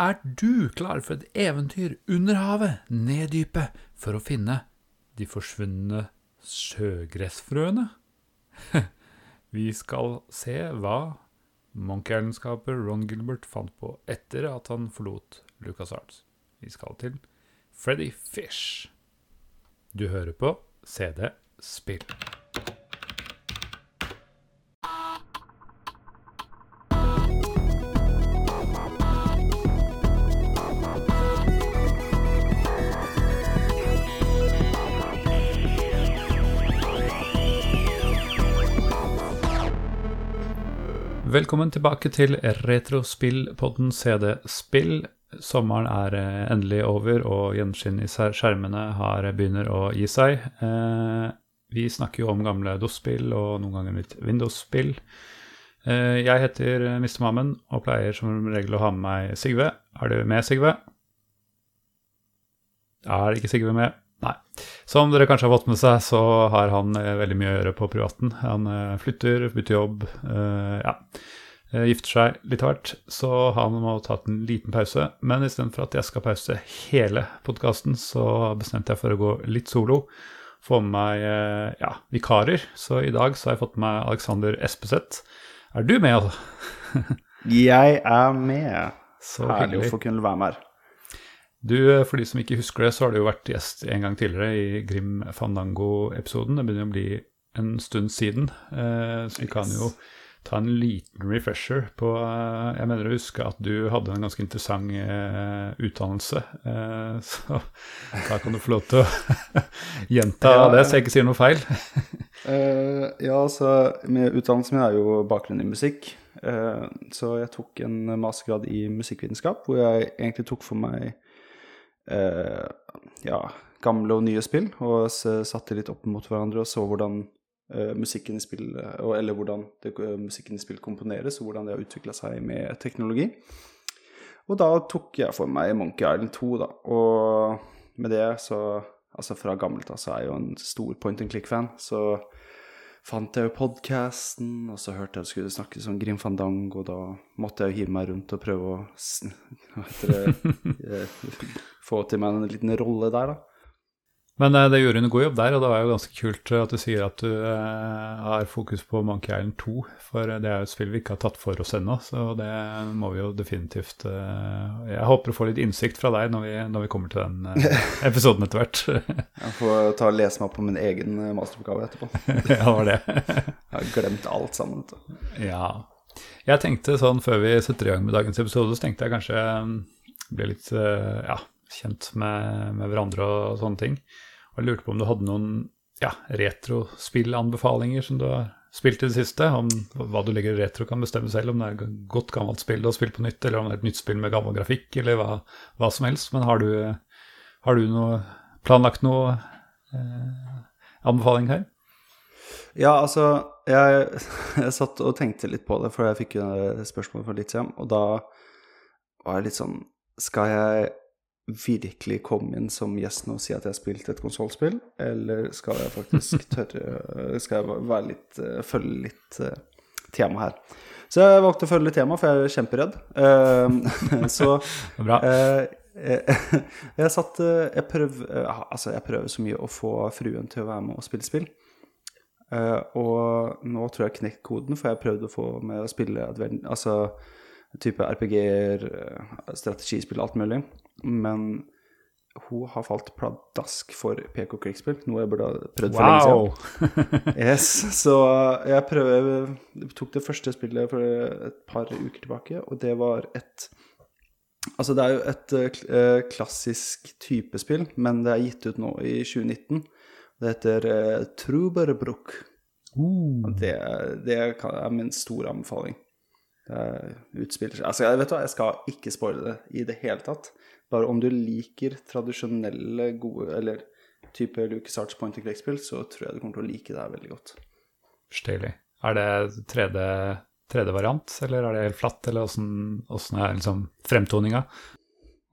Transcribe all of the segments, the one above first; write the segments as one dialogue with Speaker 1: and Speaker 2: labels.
Speaker 1: Er du klar for et eventyr under havet, ned dypet, for å finne de forsvunne sjøgressfrøene? Vi skal se hva Monkey Island-skaper Ron Gilbert fant på etter at han forlot LucasArts. Vi skal til Freddy Fish. Du hører på CD Spill. Velkommen tilbake til Retrospillpodden CD Spill. Sommeren er eh, endelig over, og gjenskinn i skjermene har begynner å gi seg. Eh, vi snakker jo om gamle DOS-spill og noen ganger litt Windows-spill. Eh, jeg heter Mr. Mammen og pleier som regel å ha med meg Sigve. Er du med, Sigve? Er ikke Sigve med? Nei. Som dere kanskje har fått med seg, så har han eh, veldig mye å gjøre på privaten. Han eh, flytter, bytter jobb, eh, ja. Gifter seg litt av hvert, så han må ta en liten pause. Men istedenfor at jeg skal pause hele podkasten, så bestemte jeg for å gå litt solo. Få med meg ja, vikarer. Så i dag så har jeg fått med meg Alexander Espeseth. Er du med? altså?
Speaker 2: Jeg er med.
Speaker 1: Så
Speaker 2: Herlig å få kunne være med her.
Speaker 1: Du, for de som ikke husker det, så har du jo vært gjest en gang tidligere i Grim Fandango-episoden. Det begynner å bli en stund siden, eh, så vi kan jo ta en liten refresher på eh, Jeg mener å huske at du hadde en ganske interessant eh, utdannelse, så da kan du få lov til å gjenta det, så jeg ikke sier noe feil.
Speaker 2: Ja, altså med Utdannelsen min er jo bakgrunn i musikk. Så jeg tok en mastergrad i musikkvitenskap, hvor jeg egentlig tok for meg ja, gamle og nye spill, og satte litt opp mot hverandre og så hvordan eh, musikken i spill Eller hvordan det, musikken i spill komponeres, og hvordan det har utvikla seg med teknologi. Og da tok jeg for meg Monkey Island 2, da. Og med det så Altså fra gammelt av så er jeg jo en stor point and click-fan, så fant jeg jo podkasten, og så hørte jeg det skulle snakkes om Grim Fandango, og da måtte jeg jo hive meg rundt og prøve å det, eh, få til meg en liten rolle der, da.
Speaker 1: Men eh, det gjorde en god jobb der, og det var jo ganske kult at du sier at du eh, har fokus på Monkey Island 2, for det er jo et spill vi ikke har tatt for oss ennå, så det må vi jo definitivt eh, Jeg håper å få litt innsikt fra deg når vi, når vi kommer til den eh, episoden etter hvert.
Speaker 2: Jeg får ta og lese meg opp på min egen eh, masteroppgave etterpå.
Speaker 1: ja, det var det.
Speaker 2: Jeg har glemt alt sammen.
Speaker 1: ja. Jeg tenkte sånn før vi setter i gang med dagens episode, så tenkte jeg kanskje eh, bli litt eh, ja, kjent med, med hverandre og sånne ting. Og jeg lurte på om du hadde noen ja, retrospillanbefalinger som du har spilt i det siste? Om hva du legger i retro kan bestemme selv, om det er godt gammelt spill du har spilt på nytt, eller om det er et nytt spill med gammel grafikk, eller hva, hva som helst. Men har du, har du noe, planlagt noe eh, anbefaling her?
Speaker 2: Ja, altså jeg, jeg satt og tenkte litt på det, for jeg fikk jo spørsmål for litt siden, og da var jeg litt sånn Skal jeg virkelig komme inn som gjest nå og si at jeg har spilt et konsollspill, eller skal jeg faktisk tørre Skal jeg være litt eh, følge litt eh, tema her? Så jeg valgte å følge tema, for jeg er kjemperedd. Uh, så
Speaker 1: Bra.
Speaker 2: Eh, jeg satt jeg, prøv, uh, altså jeg prøver så mye å få fruen til å være med og spille spill. Og nå tror jeg jeg knekt koden, for jeg prøvde å få med å spille altså type RPG-er, strategispill, alt mulig. Men hun har falt pladask for PK krigsspill, noe jeg burde ha prøvd for lenge siden. Yes, så jeg prøver tok det første spillet for et par uker tilbake, og det var et Altså, det er jo et eh, eh, klassisk typespill, men det er gitt ut nå i 2019. Det heter uh, Truberbruck. Uh. Det, det er min store anbefaling. Det utspiller seg Altså, jeg vet hva, jeg skal ikke spoile det i det hele tatt. Bare om du liker tradisjonelle, gode Eller type Lucas Arts point and click-spill, så tror jeg du kommer til å like det her veldig godt.
Speaker 1: Stilig. Er det 3D, 3D-variant, eller er det helt flatt, eller åssen er liksom fremtoninga?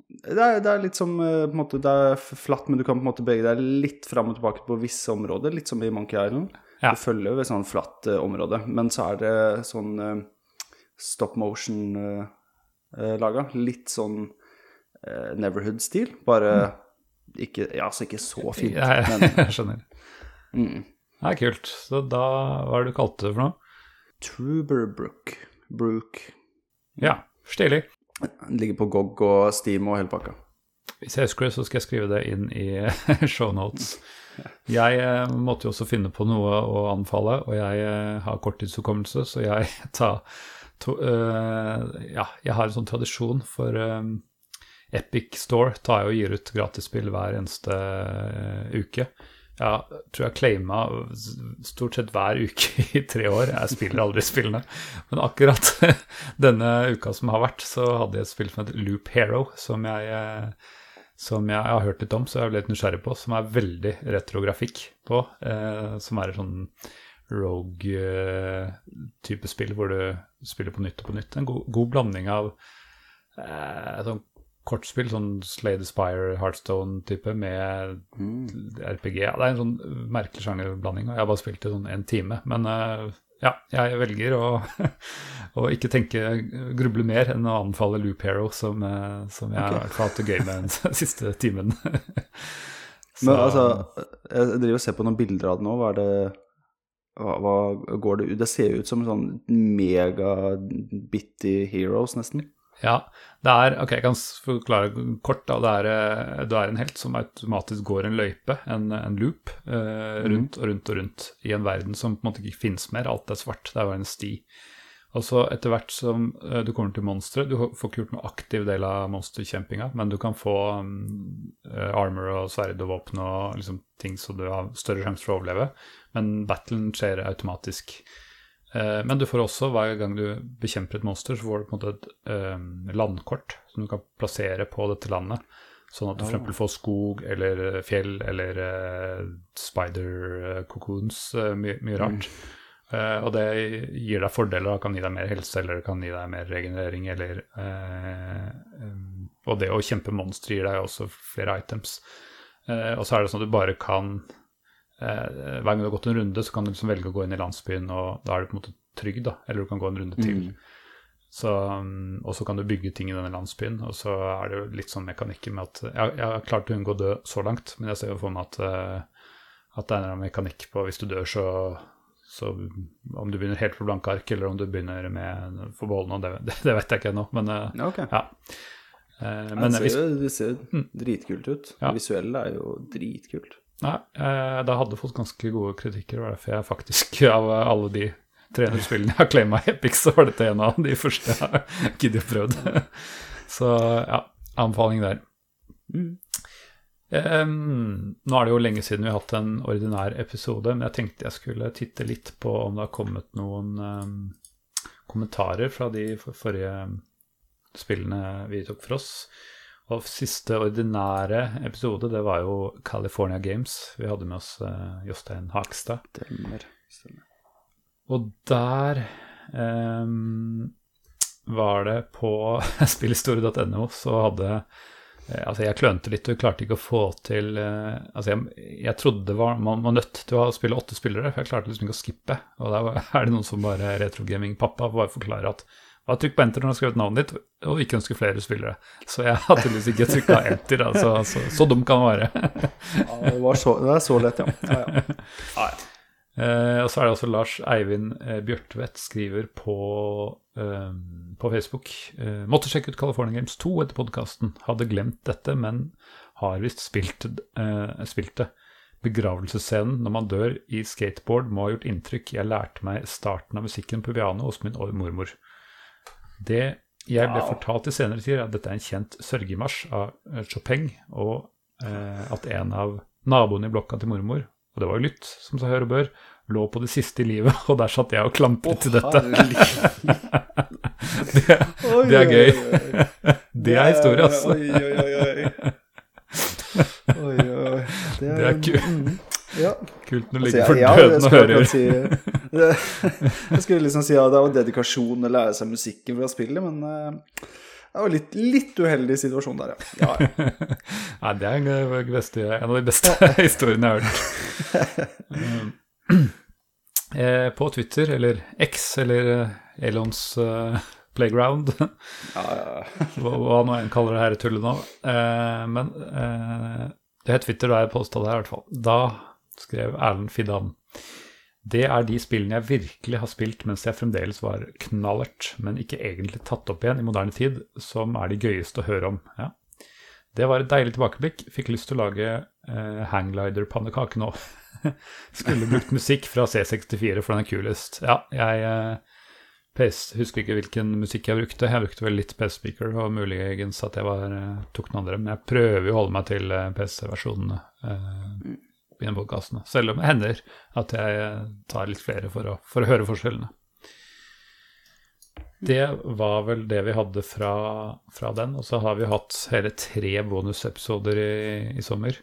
Speaker 2: Det er, det er litt som eh, måte, Det er flatt, men du kan på en måte bevege deg litt fram og tilbake på visse områder. Litt som i Monkey Island.
Speaker 1: Ja.
Speaker 2: Du følger et sånn flatt uh, område, men så er det sånn uh, stop motion-laga. uh, laga. Litt sånn uh, Neverhood-stil, bare ikke Ja, altså ikke så fint,
Speaker 1: Jeg,
Speaker 2: men
Speaker 1: jeg skjønner.
Speaker 2: mm.
Speaker 1: Det er kult. Så da Hva er det du kalte det for noe?
Speaker 2: Truberbrook. Brook.
Speaker 1: Ja, stilig.
Speaker 2: Den ligger på GOG og Steam og hele pakka.
Speaker 1: Hvis jeg husker det, så skal jeg skrive det inn i shownotes. Jeg eh, måtte jo også finne på noe å anbefale, og jeg eh, har korttidshukommelse, så jeg tar to, uh, Ja, jeg har en sånn tradisjon for eh, Epic Store tar jeg og gir ut gratisspill hver eneste eh, uke. Jeg tror jeg claima stort sett hver uke i tre år. Jeg spiller aldri spillene. Men akkurat denne uka som har vært, så hadde jeg et spill som heter Loop Hero, som jeg, eh, som jeg har hørt litt om, så jeg ble litt nysgjerrig på, som er veldig retrografikk på. Eh, som er et sånn rogue-type spill hvor du spiller på nytt og på nytt. En god, god blanding av eh, sånn kortspill, sånn Slay the Spire, Heartstone-type, med RPG. Ja, det er en sånn merkelig sjangerblanding, jeg har bare spilt det sånn en time. Men uh, ja, jeg velger å, å ikke tenke, gruble mer enn å anbefale Loop Hero, som, eh, som jeg har hvert fall hatt det gøy med den siste timen. Så-
Speaker 2: Men altså, jeg driver og ser på noen bilder av det nå. Hva er det hva, hva går det ut Det ser ut som sånn mega-bitty heroes, nesten.
Speaker 1: Ja, det er Ok, jeg kan forklare kort. da, Det er, eh, du er en helt som automatisk går en løype, en, en loop, eh, rundt og rundt og rundt i en verden som på en måte ikke finnes mer. Alt er svart. Det er bare en sti. Og så etter hvert som eh, du kommer til monstre Du får ikke gjort noe aktiv del av monsterkjempinga, men du kan få um, armor og sverd og våpen og liksom ting så du har større sjanse for å overleve. Men battlen skjer automatisk. Eh, Men du får også, hver gang du bekjemper et monster, så får du på en måte et eh, landkort som du kan plassere på dette landet. Sånn at du eksempel får skog eller eh, fjell eller spider cocoons, mye, mye rart. Uh, og det gir deg fordeler, det kan gi deg mer helse eller det kan gi deg mer regenerering eller uh, um, Og det å kjempe monstre gir deg også flere items. Uh, og så er det sånn at du bare kan Hver gang du har gått en runde, så kan du liksom velge å gå inn i landsbyen, og da er du på en måte trygg, da. Eller du kan gå en runde til. Så, um, og så kan du bygge ting i denne landsbyen, og så er det jo litt sånn mekanikker med at Jeg, jeg har klart å unngå å dø så langt, men jeg ser jo for meg at, eh, at det er en mekanikk på hvis du dør, så, så om du begynner helt på blanke ark, eller om du begynner med forbehold noe, det, det, det vet jeg ikke ennå, men okay.
Speaker 2: Ja.
Speaker 1: Eh,
Speaker 2: Men
Speaker 1: men
Speaker 2: det ser, jo- det ser dritkult ut.
Speaker 1: Ja.
Speaker 2: Det visuelle er jo dritkult.
Speaker 1: Nei, eh, det hadde fått ganske gode kritikker, og derfor jeg faktisk, av alle de 300 spillene jeg har claima i Epic, så var dette en av de første jeg har giddet å prøve. Så ja, anbefaling der. Em, nå er det jo lenge siden vi har hatt en ordinær episode, men jeg tenkte jeg skulle titte litt på om det har kommet noen em, kommentarer fra de forrige spillene vi tok for oss. Og siste ordinære episode, det var jo California Games. Vi hadde med oss uh, Jostein Hakstad.
Speaker 2: Stemmer. Stemmer.
Speaker 1: Og der um, var det på spillhistorie.no så hadde eh, Altså, jeg klønte litt og klarte ikke å få til eh, Altså, jeg, jeg trodde det var man var nødt til å spille åtte spillere, for jeg klarte liksom ikke å skippe. Og der var, er det noen som bare Retrogaming-pappa bare forklarer at bare trykk på enter når du har skrevet navnet ditt, og ikke ønsker flere spillere. Så jeg har tydeligvis ikke trykka enter. Altså, så, så dum kan det være.
Speaker 2: Ja, det, var så, det er så lett, ja. ja, ja. ja, ja.
Speaker 1: Eh, og så er det også Lars Eivind eh, Bjørtvedt skriver på, eh, på Facebook eh, Måtte sjekke ut California Games 2 etter podkasten. Hadde glemt dette, men har visst spilt, eh, spilt det. Begravelsesscenen når man dør i skateboard må ha gjort inntrykk. Jeg lærte meg starten av musikken på piano hos min mormor. Det jeg ble
Speaker 2: Wow.
Speaker 1: fortalt i senere tid, at dette er en kjent sørgemarsj av eh, Chopin, og eh, at en av naboene i blokka til mormor, og det var jo lytt, som seg hør og bør, lå på det siste i livet, og der satt jeg og klampret til dette. det, det er gøy. Det er historie, altså.
Speaker 2: Oi, oi, oi, oi. Oi, Det er,
Speaker 1: Det er kult.
Speaker 2: Ja.
Speaker 1: Kult når du
Speaker 2: Altså,
Speaker 1: ligger for døden
Speaker 2: jeg
Speaker 1: og hører
Speaker 2: akkurat si det, Jeg skulle liksom si at det var dedikasjon å lære seg musikken fra spillet, men eh, det var litt, litt uheldig situasjon der, ja. ja. ja.
Speaker 1: Nei, det er en, beste, en av de beste historiene jeg har hørt. Eh, på Twitter, eller X, eller eh, Elons eh, Playground. Hva, hva nå enn kaller det her tullet nå. Eh, men eh, det het Twitter da jeg posta det her, i hvert fall. Da skrev Erlend Fidan. Det er de spillene jeg virkelig har spilt mens jeg fremdeles var knallert, men ikke egentlig tatt opp igjen i moderne tid, som er de gøyeste å høre om. Ja. Det var et deilig tilbakeblikk. Fikk lyst til å lage eh, hanglider-pannekake nå. Skulle brukt musikk fra C64, for den er kulest. Ja, jeg eh, PS, husker ikke hvilken musikk jeg brukte. Jeg brukte vel litt PC-speaker, og muligens at jeg var, eh, tok noen andre. Men jeg prøver jo å holde meg til eh, Eh, i den podkasten. Selv om det hender at jeg eh, tar litt flere for å, for å høre forskjellene. Det var vel det vi hadde fra, fra den. Og så har vi hatt hele tre bonusepisoder i, i sommer.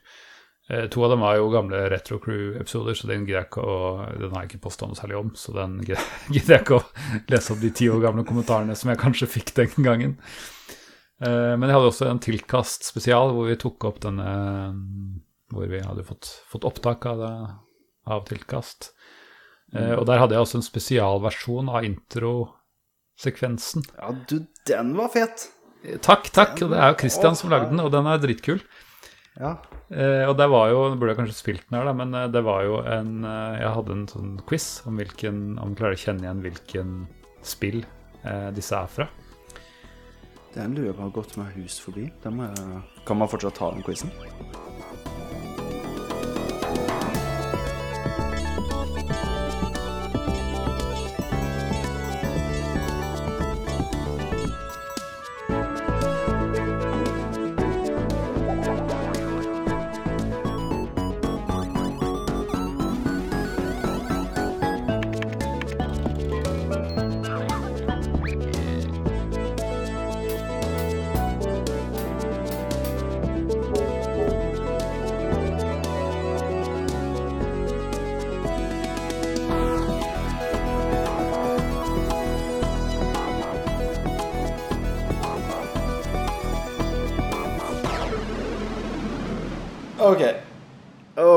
Speaker 1: Eh, to av dem var jo gamle Retro Crew-episoder, så den jeg å Den har jeg ikke posta noe særlig om, så den gidder jeg ikke å lese opp de ti år gamle kommentarene som jeg kanskje fikk den gangen. Eh, men jeg hadde også en tilkast spesial hvor vi tok opp denne Hvor vi hadde fått, fått opptak av, det, av tilkast. Eh, og der hadde jeg også en spesialversjon av introsekvensen.
Speaker 2: ja, du, den var fet.
Speaker 1: Takk, takk. Og det er jo Christian som lagde den, og den er dritkul.
Speaker 2: Ja.
Speaker 1: Eh, og det var jo, burde jeg kanskje spilt den her, da, men eh, det var jo en eh, Jeg hadde en sånn quiz om hvilken Om du klarer å kjenne igjen hvilken spill eh, disse er fra.
Speaker 2: Den lurer jeg på har gått meg hus forbi. Den. Kan man fortsatt ta den quizen?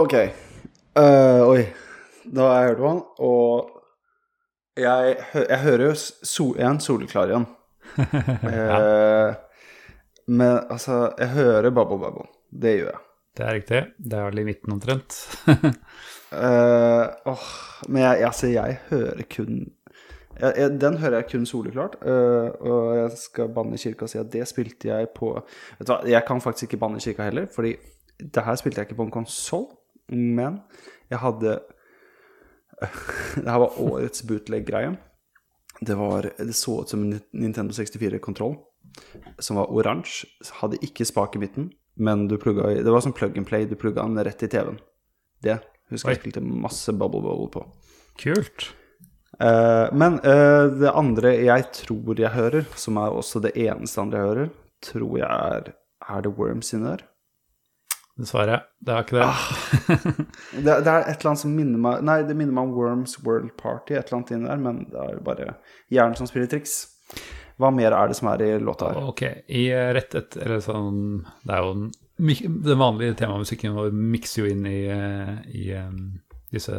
Speaker 2: Ok. Uh, oi. Da har jeg hørt på den, og jeg, jeg hører jo sol jeg er en soleklar igjen. Eh, Men altså, jeg hører Babbo Babbo. Det gjør jeg.
Speaker 1: Det er riktig. Det er vel i midten omtrent.
Speaker 2: uh, oh, men jeg, altså, jeg hører kun jeg, jeg, Den hører jeg kun soleklart. eh, og jeg skal banne i kirka og si at det spilte jeg på Vet du hva, jeg kan faktisk ikke banne i kirka heller, fordi det her spilte jeg ikke på en konsoll, men jeg hadde Det her var årets bootleg-greie. Det, det så ut som en Nintendo 64-kontroll, som var oransje. Hadde ikke spak i midten, men du plugga i Det var sånn plug and play. Du plugga den rett i TV-en. Det husker jeg
Speaker 1: Oi.
Speaker 2: spilte masse Bubble Bubble på.
Speaker 1: Kult.
Speaker 2: Uh, men uh, det andre jeg tror jeg hører, som er også det eneste andre jeg hører, tror jeg er Er det Worms inni der?
Speaker 1: Dessverre. Det er ikke det.
Speaker 2: Det, det er et eller annet som minner meg Nei, det minner meg om Worms World Party, et eller annet inni der, men det er jo bare hjernen som spiller triks. Hva mer er det som er i låta her?
Speaker 1: Ok, i eh, rett et, eller sånn, det er jo den, den vanlige temamusikken vår mikser jo inn i, eh, i um, disse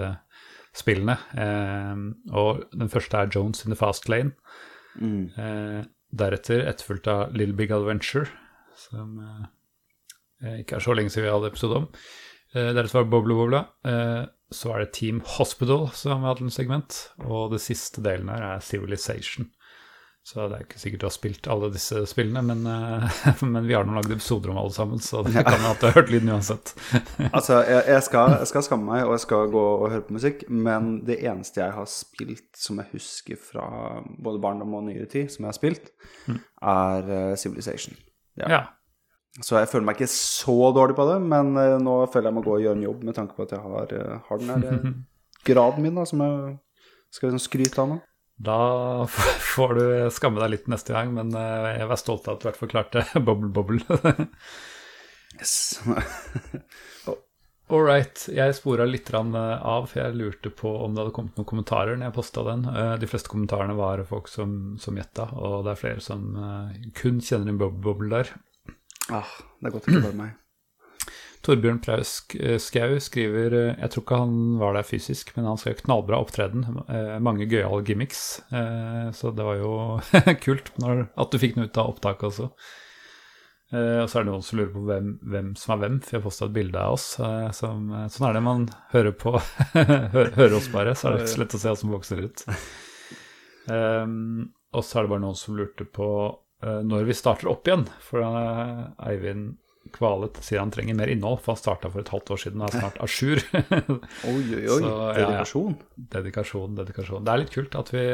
Speaker 1: spillene. Eh, og den første er Jones in the Fast Lane.
Speaker 2: Mm.
Speaker 1: Uh, deretter etterfulgt av Little Big Adventure, som eh, ikke er så lenge siden vi hadde episode om. Deres deretter var Boblebobla. Bobla. Eh, så er det Team Hospital som har hatt en segment. Og det siste delen her er Civilization. Så det er ikke sikkert du har spilt alle disse spillene, men, eh, men vi har nå lagd episoder om alle sammen, så det kan hende at du har hørt lyden uansett.
Speaker 2: Altså, jeg, jeg, skal, jeg skal skamme meg, og jeg skal gå og høre på musikk, men det eneste jeg har spilt som jeg husker fra både barndom og nyere tid, som jeg har spilt, er eh, Civilization. Ja.
Speaker 1: Ja.
Speaker 2: Så jeg føler meg ikke så dårlig på det, men eh, nå føler jeg må gå og gjøre en jobb med tanke på at jeg har, eh, har den her eh, graden min, da, som jeg skal liksom skryte av nå.
Speaker 1: Da får du skamme deg litt neste gang, men jeg var stolt av at du i hvert fall klarte Bobble.
Speaker 2: Yes.
Speaker 1: All right. Jeg spora litt av, for jeg lurte på om det hadde kommet noen kommentarer når jeg posta den. De fleste kommentarene var folk som, som gjetta, og det er flere som kun kjenner en Bobble der.
Speaker 2: Ah, det er godt ikke bare meg.
Speaker 1: Torbjørn Praus Skau skriver eh, Jeg tror ikke han var der fysisk, men han skrev knallbra opptreden. Eh, mange gøyale gimmicks. Eh, så det var jo kult når, at du fikk noe ut av opptaket også. Eh, og så er det noen som lurer på hvem, hvem som er hvem, for jeg har posta et bilde av oss. Eh, som, eh, sånn er det man hører på. hører, hører oss bare, så er det så lett å se hva som vokser ut. Um, og så er det bare noen som lurte på uh, når vi starter opp igjen. For uh, Eivind Kvalet sier han trenger mer innhold, for han starta for et halvt år siden og er snart à jour.
Speaker 2: oi, oi, oi. Så, dedikasjon.
Speaker 1: Ja, ja. Dedikasjon, dedikasjon. Det er litt kult at vi,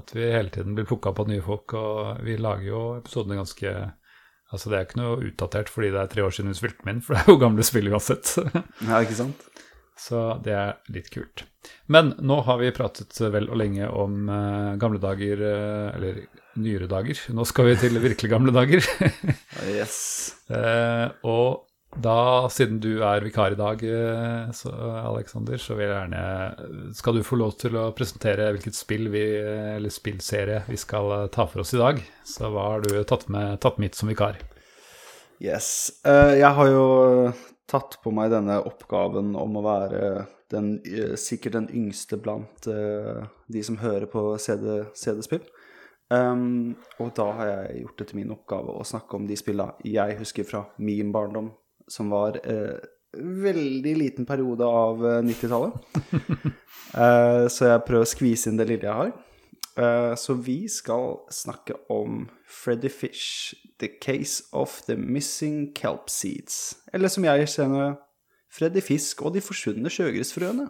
Speaker 1: at vi hele tiden blir plukka på nye folk, og vi lager jo episodene ganske Altså Det er ikke noe utdatert fordi det er tre år siden vi spilte med inn, for det er jo gamle spill uansett.
Speaker 2: ja, ikke sant?
Speaker 1: Så det er litt kult. Men nå har vi pratet vel og lenge om uh, gamle dager, uh, eller nyere dager. Nå skal vi til virkelig gamle dager.
Speaker 2: yes.
Speaker 1: Uh, og da, siden du er vikar i dag, så, Alexander, så vil jeg gjerne Skal du få lov til å presentere hvilket spill vi, eller spillserie vi skal ta for oss i dag? Så hva har du tatt med, tatt med hit som vikar?
Speaker 2: Yes. jeg har jo tatt på meg denne oppgaven om å være den, eh, sikkert den yngste blant de som hører på CD-spill. Um, og da har jeg gjort det til min oppgave å snakke om de spillene jeg husker fra min barndom, som var uh, veldig liten periode av 90-tallet. uh, så jeg prøver å skvise inn det lille jeg har. Uh, så vi skal snakke om Freddy Fish, The Case of the Missing Kelp Seeds. Eller som jeg kjenner Freddy Fisk og de forsvunne sjøgrisfrøene.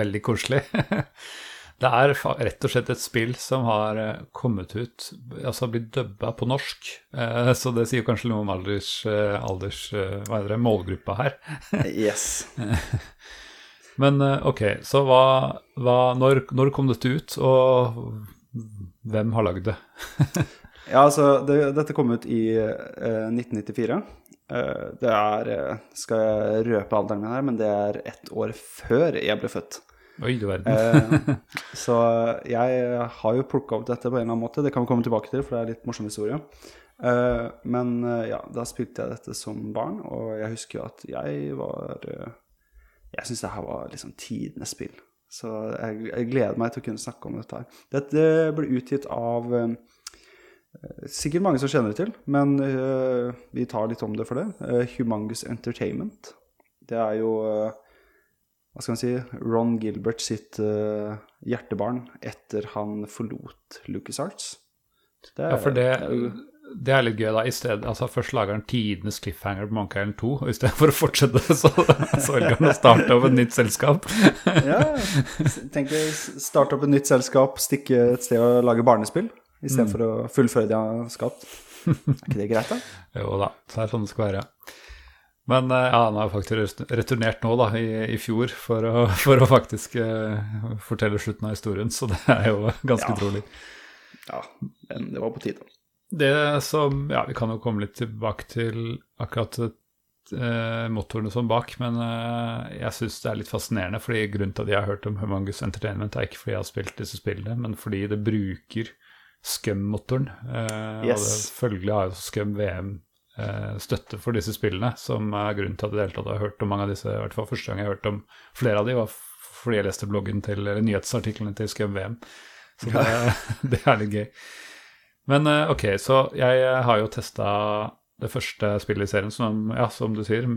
Speaker 1: Veldig koselig. Det er rett og slett et spill som har eh, kommet ut Altså blitt dubba på norsk. Eh, så det sier kanskje noe om alders, eh, alders hva er det, målgruppa her.
Speaker 2: Yes.
Speaker 1: Men ok, så hva, hva når, når, kom dette ut, og hvem har lagd det?
Speaker 2: ja, altså, det, dette kom ut i eh, 1994. Uh, det er Skal jeg røpe alderen min her, men det er ett år før jeg ble født.
Speaker 1: Oi, du verden.
Speaker 2: eh, så jeg har jo plukka opp dette på en eller annen måte. Det kan vi komme tilbake til, for det er litt morsom historie. Eh, men eh, ja, da spilte jeg dette som barn, og jeg husker jo at jeg var Jeg syns det her var liksom tidenes spill. Så jeg, jeg, gleder meg til å kunne snakke om dette her. Dette ble utgitt av Sikkert mange som kjenner det til, men vi tar litt om det for det. Humongous Entertainment. Det er jo uh, hva skal man si, Ron Gilbert sitt uh, hjertebarn etter han forlot LucasArts.
Speaker 1: Det, ja, for det, det, er litt gøy, da. I stedet, altså Først lager han tidenes cliffhanger på Monk Island 2, og i stedet for å fortsette, så, så velger han å starte opp et nytt selskap.
Speaker 2: ja, tenk starte opp et nytt selskap, stikke et sted og lage barnespill, istedenfor mm. For å fullføre det han har skapt. Er ikke det greit, da?
Speaker 1: jo da, det er sånn det skal være. Men eh, ja, han har faktisk returnert nå, da, i, i fjor, for å, for å faktisk uh, fortelle slutten av historien. Så det er jo ganske
Speaker 2: ja.
Speaker 1: trolig.
Speaker 2: Ja, men det var på tide.
Speaker 1: Det som Ja, vi kan jo komme litt tilbake til akkurat uh, motorene som bak, men uh, jeg syns det er litt fascinerende. fordi Grunnen til at jeg har hørt om Humangus Entertainment, er ikke fordi jeg har spilt disse spillene, men fordi det bruker Scum-motoren. Uh, yes. Og det, følgelig har jo Scum VM Eh, støtte for disse spillene, som er grunnen til at jeg helt har hørt om mange av disse. I hvert fall første gang jeg hørte om flere av de, var fordi jeg leste bloggen til, eller nyhetsartiklene til Skum VM. Så det, det, er litt gøy. Men eh, ok, så jeg har jo testa det første spillet i serien, som, ja, som du sier,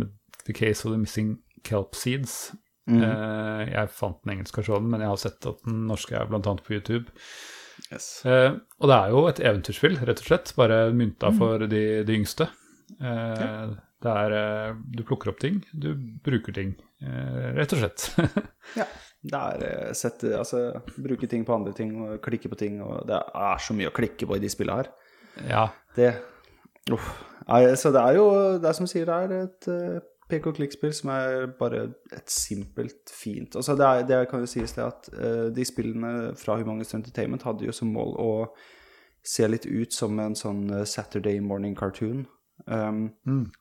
Speaker 1: The Case of the Missing Kelp Seeds. Mm. Eh, jeg fant den engelske versjonen, men jeg har sett at den norske er bl.a. på YouTube.
Speaker 2: Yes.
Speaker 1: og det er jo et eventyrspill, rett og slett, bare mynta mm. for de, de yngste. Eh, Det er eh, Du plukker opp ting, du bruker ting. eh, Rett og slett.
Speaker 2: Ja. Det er sette, altså, bruke ting på andre ting og klikke på ting, og det er så mye å klikke på i de spillene her.
Speaker 1: ja.
Speaker 2: Det Uff. Så det er jo Det er som sier, det er et pek og klikk-spill som er bare et simpelt, fint Altså, det, er, det kan jo sies det at uh, de spillene fra Humongous Entertainment hadde jo som mål å se litt ut som en sånn Saturday morning cartoon. Um,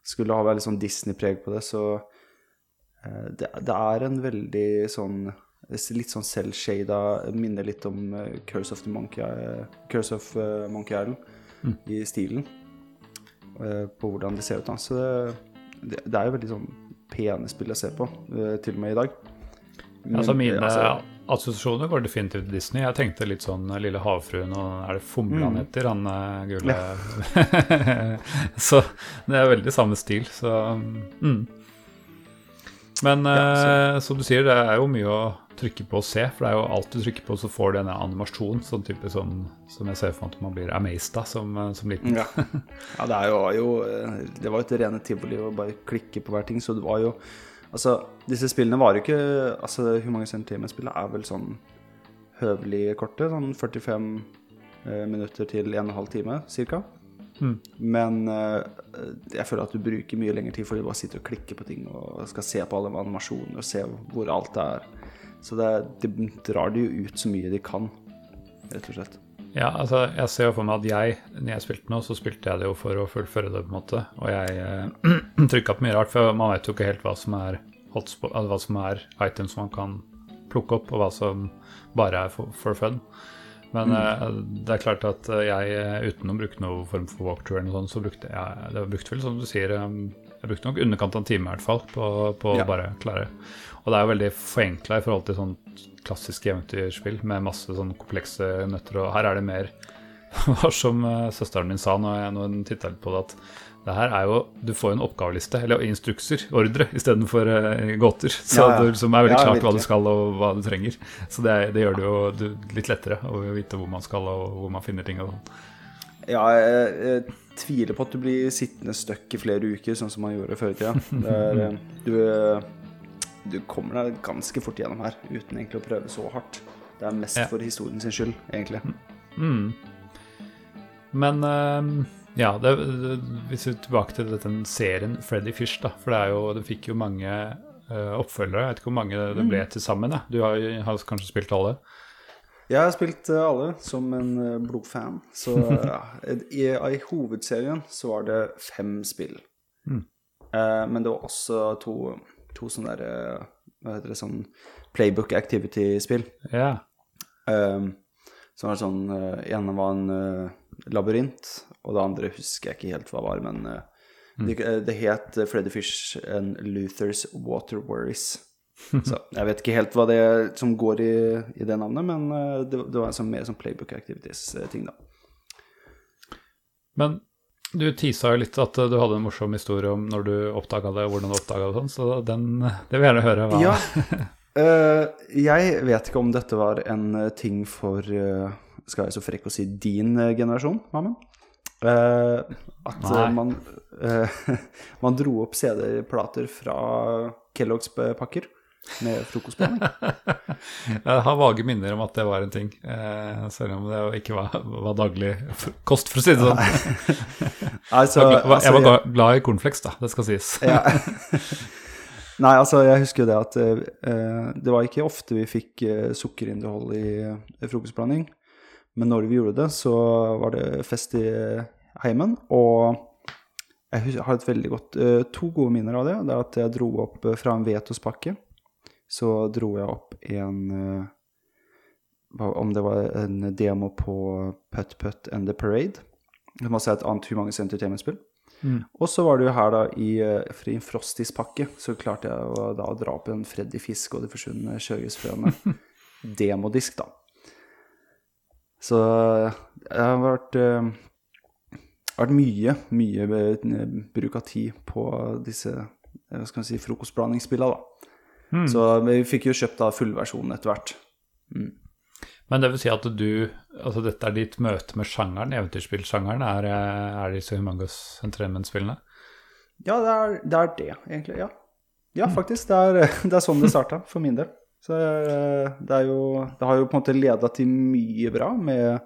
Speaker 2: Skulle ha veldig sånn Disney-preg på det, så uh, det, det er en veldig sånn Litt sånn selvshada Minner litt om uh, Curse of the Monkey uh, Curse of Monkey Island i stilen. på hvordan det ser ut. Da. Så det, det, er jo veldig sånn pene spill å se på, til og med i dag. Men,
Speaker 1: Altså Mine
Speaker 2: altså,
Speaker 1: assosiasjoner går definitivt til Disney. Jeg tenkte litt sånn Lille havfruen og Er det Fomle han heter? Han eh, gule Så det er veldig samme stil, så mm. Men eh, som du sier, det er jo mye å trykke på og se. For det er jo alt du trykker på, så får du denne animasjonen. Sånn type sånn som jeg ser for meg at man blir amazed av som, eh, som liten.
Speaker 2: Ja. ja, det er jo, jo eh, Det var jo et rene tivoli å bare klikke på hver ting, så det var jo Altså, disse spillene var jo ikke Altså, Humongous Entertainment-spillet er vel sånn høvelig korte, sånn 45 eh, minutter til 1 12 time cirka. Men eh, jeg føler at du bruker mye lengre tid fordi du bare sitter og klikker på ting og skal se på alle animasjoner og se hvor alt er. Så det, det drar det jo ut så mye de kan, rett og slett.
Speaker 1: Ja, altså, jeg ser jo for meg at jeg, når jeg spilte nå, så spilte jeg det jo for å fullføre det, på en måte. Og jeg eh, trykka på mye rart, for man vet jo ikke helt hva som er hotspot, hva som er items man kan plukke opp, og hva som bare er for, for fun. Men eh, det er klart at eh, jeg, uten å bruke noen form for walkthrough eller noe sånt, så brukte jeg det brukte vel, som du sier, eh, jeg brukte nok underkant av en time i hvert fall på, på
Speaker 2: Ja.
Speaker 1: å bare klare. Og det er jo veldig forenkla i forhold til sånn klassisk eventyrspill med masse sånn komplekse nøtter, og her er det mer hva som eh, søsteren min sa når, jeg, når hun titta litt på det, at det her er jo Du får jo en oppgaveliste, eller instrukser, ordre, istedenfor uh, gåter. Så
Speaker 2: Ja, ja.
Speaker 1: det liksom er veldig klart hva du skal og hva du trenger. Så det, det gjør det jo du, litt lettere å vite hvor man skal og hvor man finner ting og sånn.
Speaker 2: Ja, jeg, jeg tviler på at du blir sittende støkk i flere uker, sånn som man gjorde før i tida. Er, eh, Du, eh, du kommer deg ganske fort gjennom her uten egentlig å prøve så hardt. Det er mest
Speaker 1: Ja.
Speaker 2: for historien sin skyld, egentlig.
Speaker 1: Men eh, ja, det, det, hvis vi er tilbake til den serien Freddy Fish, da. For det er jo, det fikk jo mange eh, oppfølgere. Jeg vet ikke hvor mange det ble til sammen. Du har, har kanskje spilt alle?
Speaker 2: Jeg har spilt eh, alle som en eh, blodfan, så eh, i, i hovedserien så var det fem spill. Eh, men det var også to, to sånne der, eh, hva heter det, sånn playbook activity-spill.
Speaker 1: Ja.
Speaker 2: Um, som var sånn en ene var en uh, labyrint, og det andre husker jeg ikke helt hva var, men eh, det, eh, det het eh, Freddy Fish and Luthers Water Worries. Så jeg vet ikke helt hva det er som går i, i det navnet, men eh, det, det var sånn, mer sånn playbook activities-ting, da.
Speaker 1: Men du tisa jo litt at eh, du hadde en morsom historie om når du oppdaga det, og hvordan du oppdaga det, sånn, så den, det vil jeg gjerne høre. Hva.
Speaker 2: Ja. Uh, jeg vet ikke om dette var en eh, ting for uh, Skal jeg så frekk å si din uh, generasjon, Mammen? Eh, at eh, man, eh, man dro opp CD-plater fra Kellogg's pakker med frokostblanding.
Speaker 1: Jeg har vage minner om at det var en ting, eh, selv om det ikke var, var daglig kost, for å si det sånn.
Speaker 2: Altså,
Speaker 1: Jeg var,
Speaker 2: altså,
Speaker 1: jeg var
Speaker 2: jeg-
Speaker 1: glad- glad i cornflakes, da, det skal sies.
Speaker 2: Ja. Nei, altså, jeg husker jo det at eh, det var ikke ofte vi fikk eh, sukkerinnhold i, i frokostblanding. Men når vi gjorde det, så var det fest i heimen. Og jeg har et veldig godt eh, To gode minner av det. Det er at jeg dro opp eh, fra en Vetos-pakke. Så dro jeg opp en eh, Om det var en demo på Putt Putt and The Parade. Det må si et annet Humongous Entertainment-spill. Og så var det jo her da i, eh, i en Frostis-pakke, så klarte jeg å, da å dra opp en Freddy Fisk og de forsvunne sjøisfrøene. Demodisk, da. Så det har vært, eh, vært mye, mye eh, bruk av tid på disse eh, hva skal man si, frokostblandingsspillene, da. Så vi fikk jo kjøpt da fullversjonen etter hvert.
Speaker 1: Men det vil si at du Altså dette er ditt møte med sjangeren, eventyrspillsjangeren, er, er disse Humangos Entertainment-spillene?
Speaker 2: Ja, det er, det er det, egentlig. Ja, ja faktisk. Det er, det er sånn det starta, for min del. Så eh, det er jo Det har jo på en måte leda til mye bra med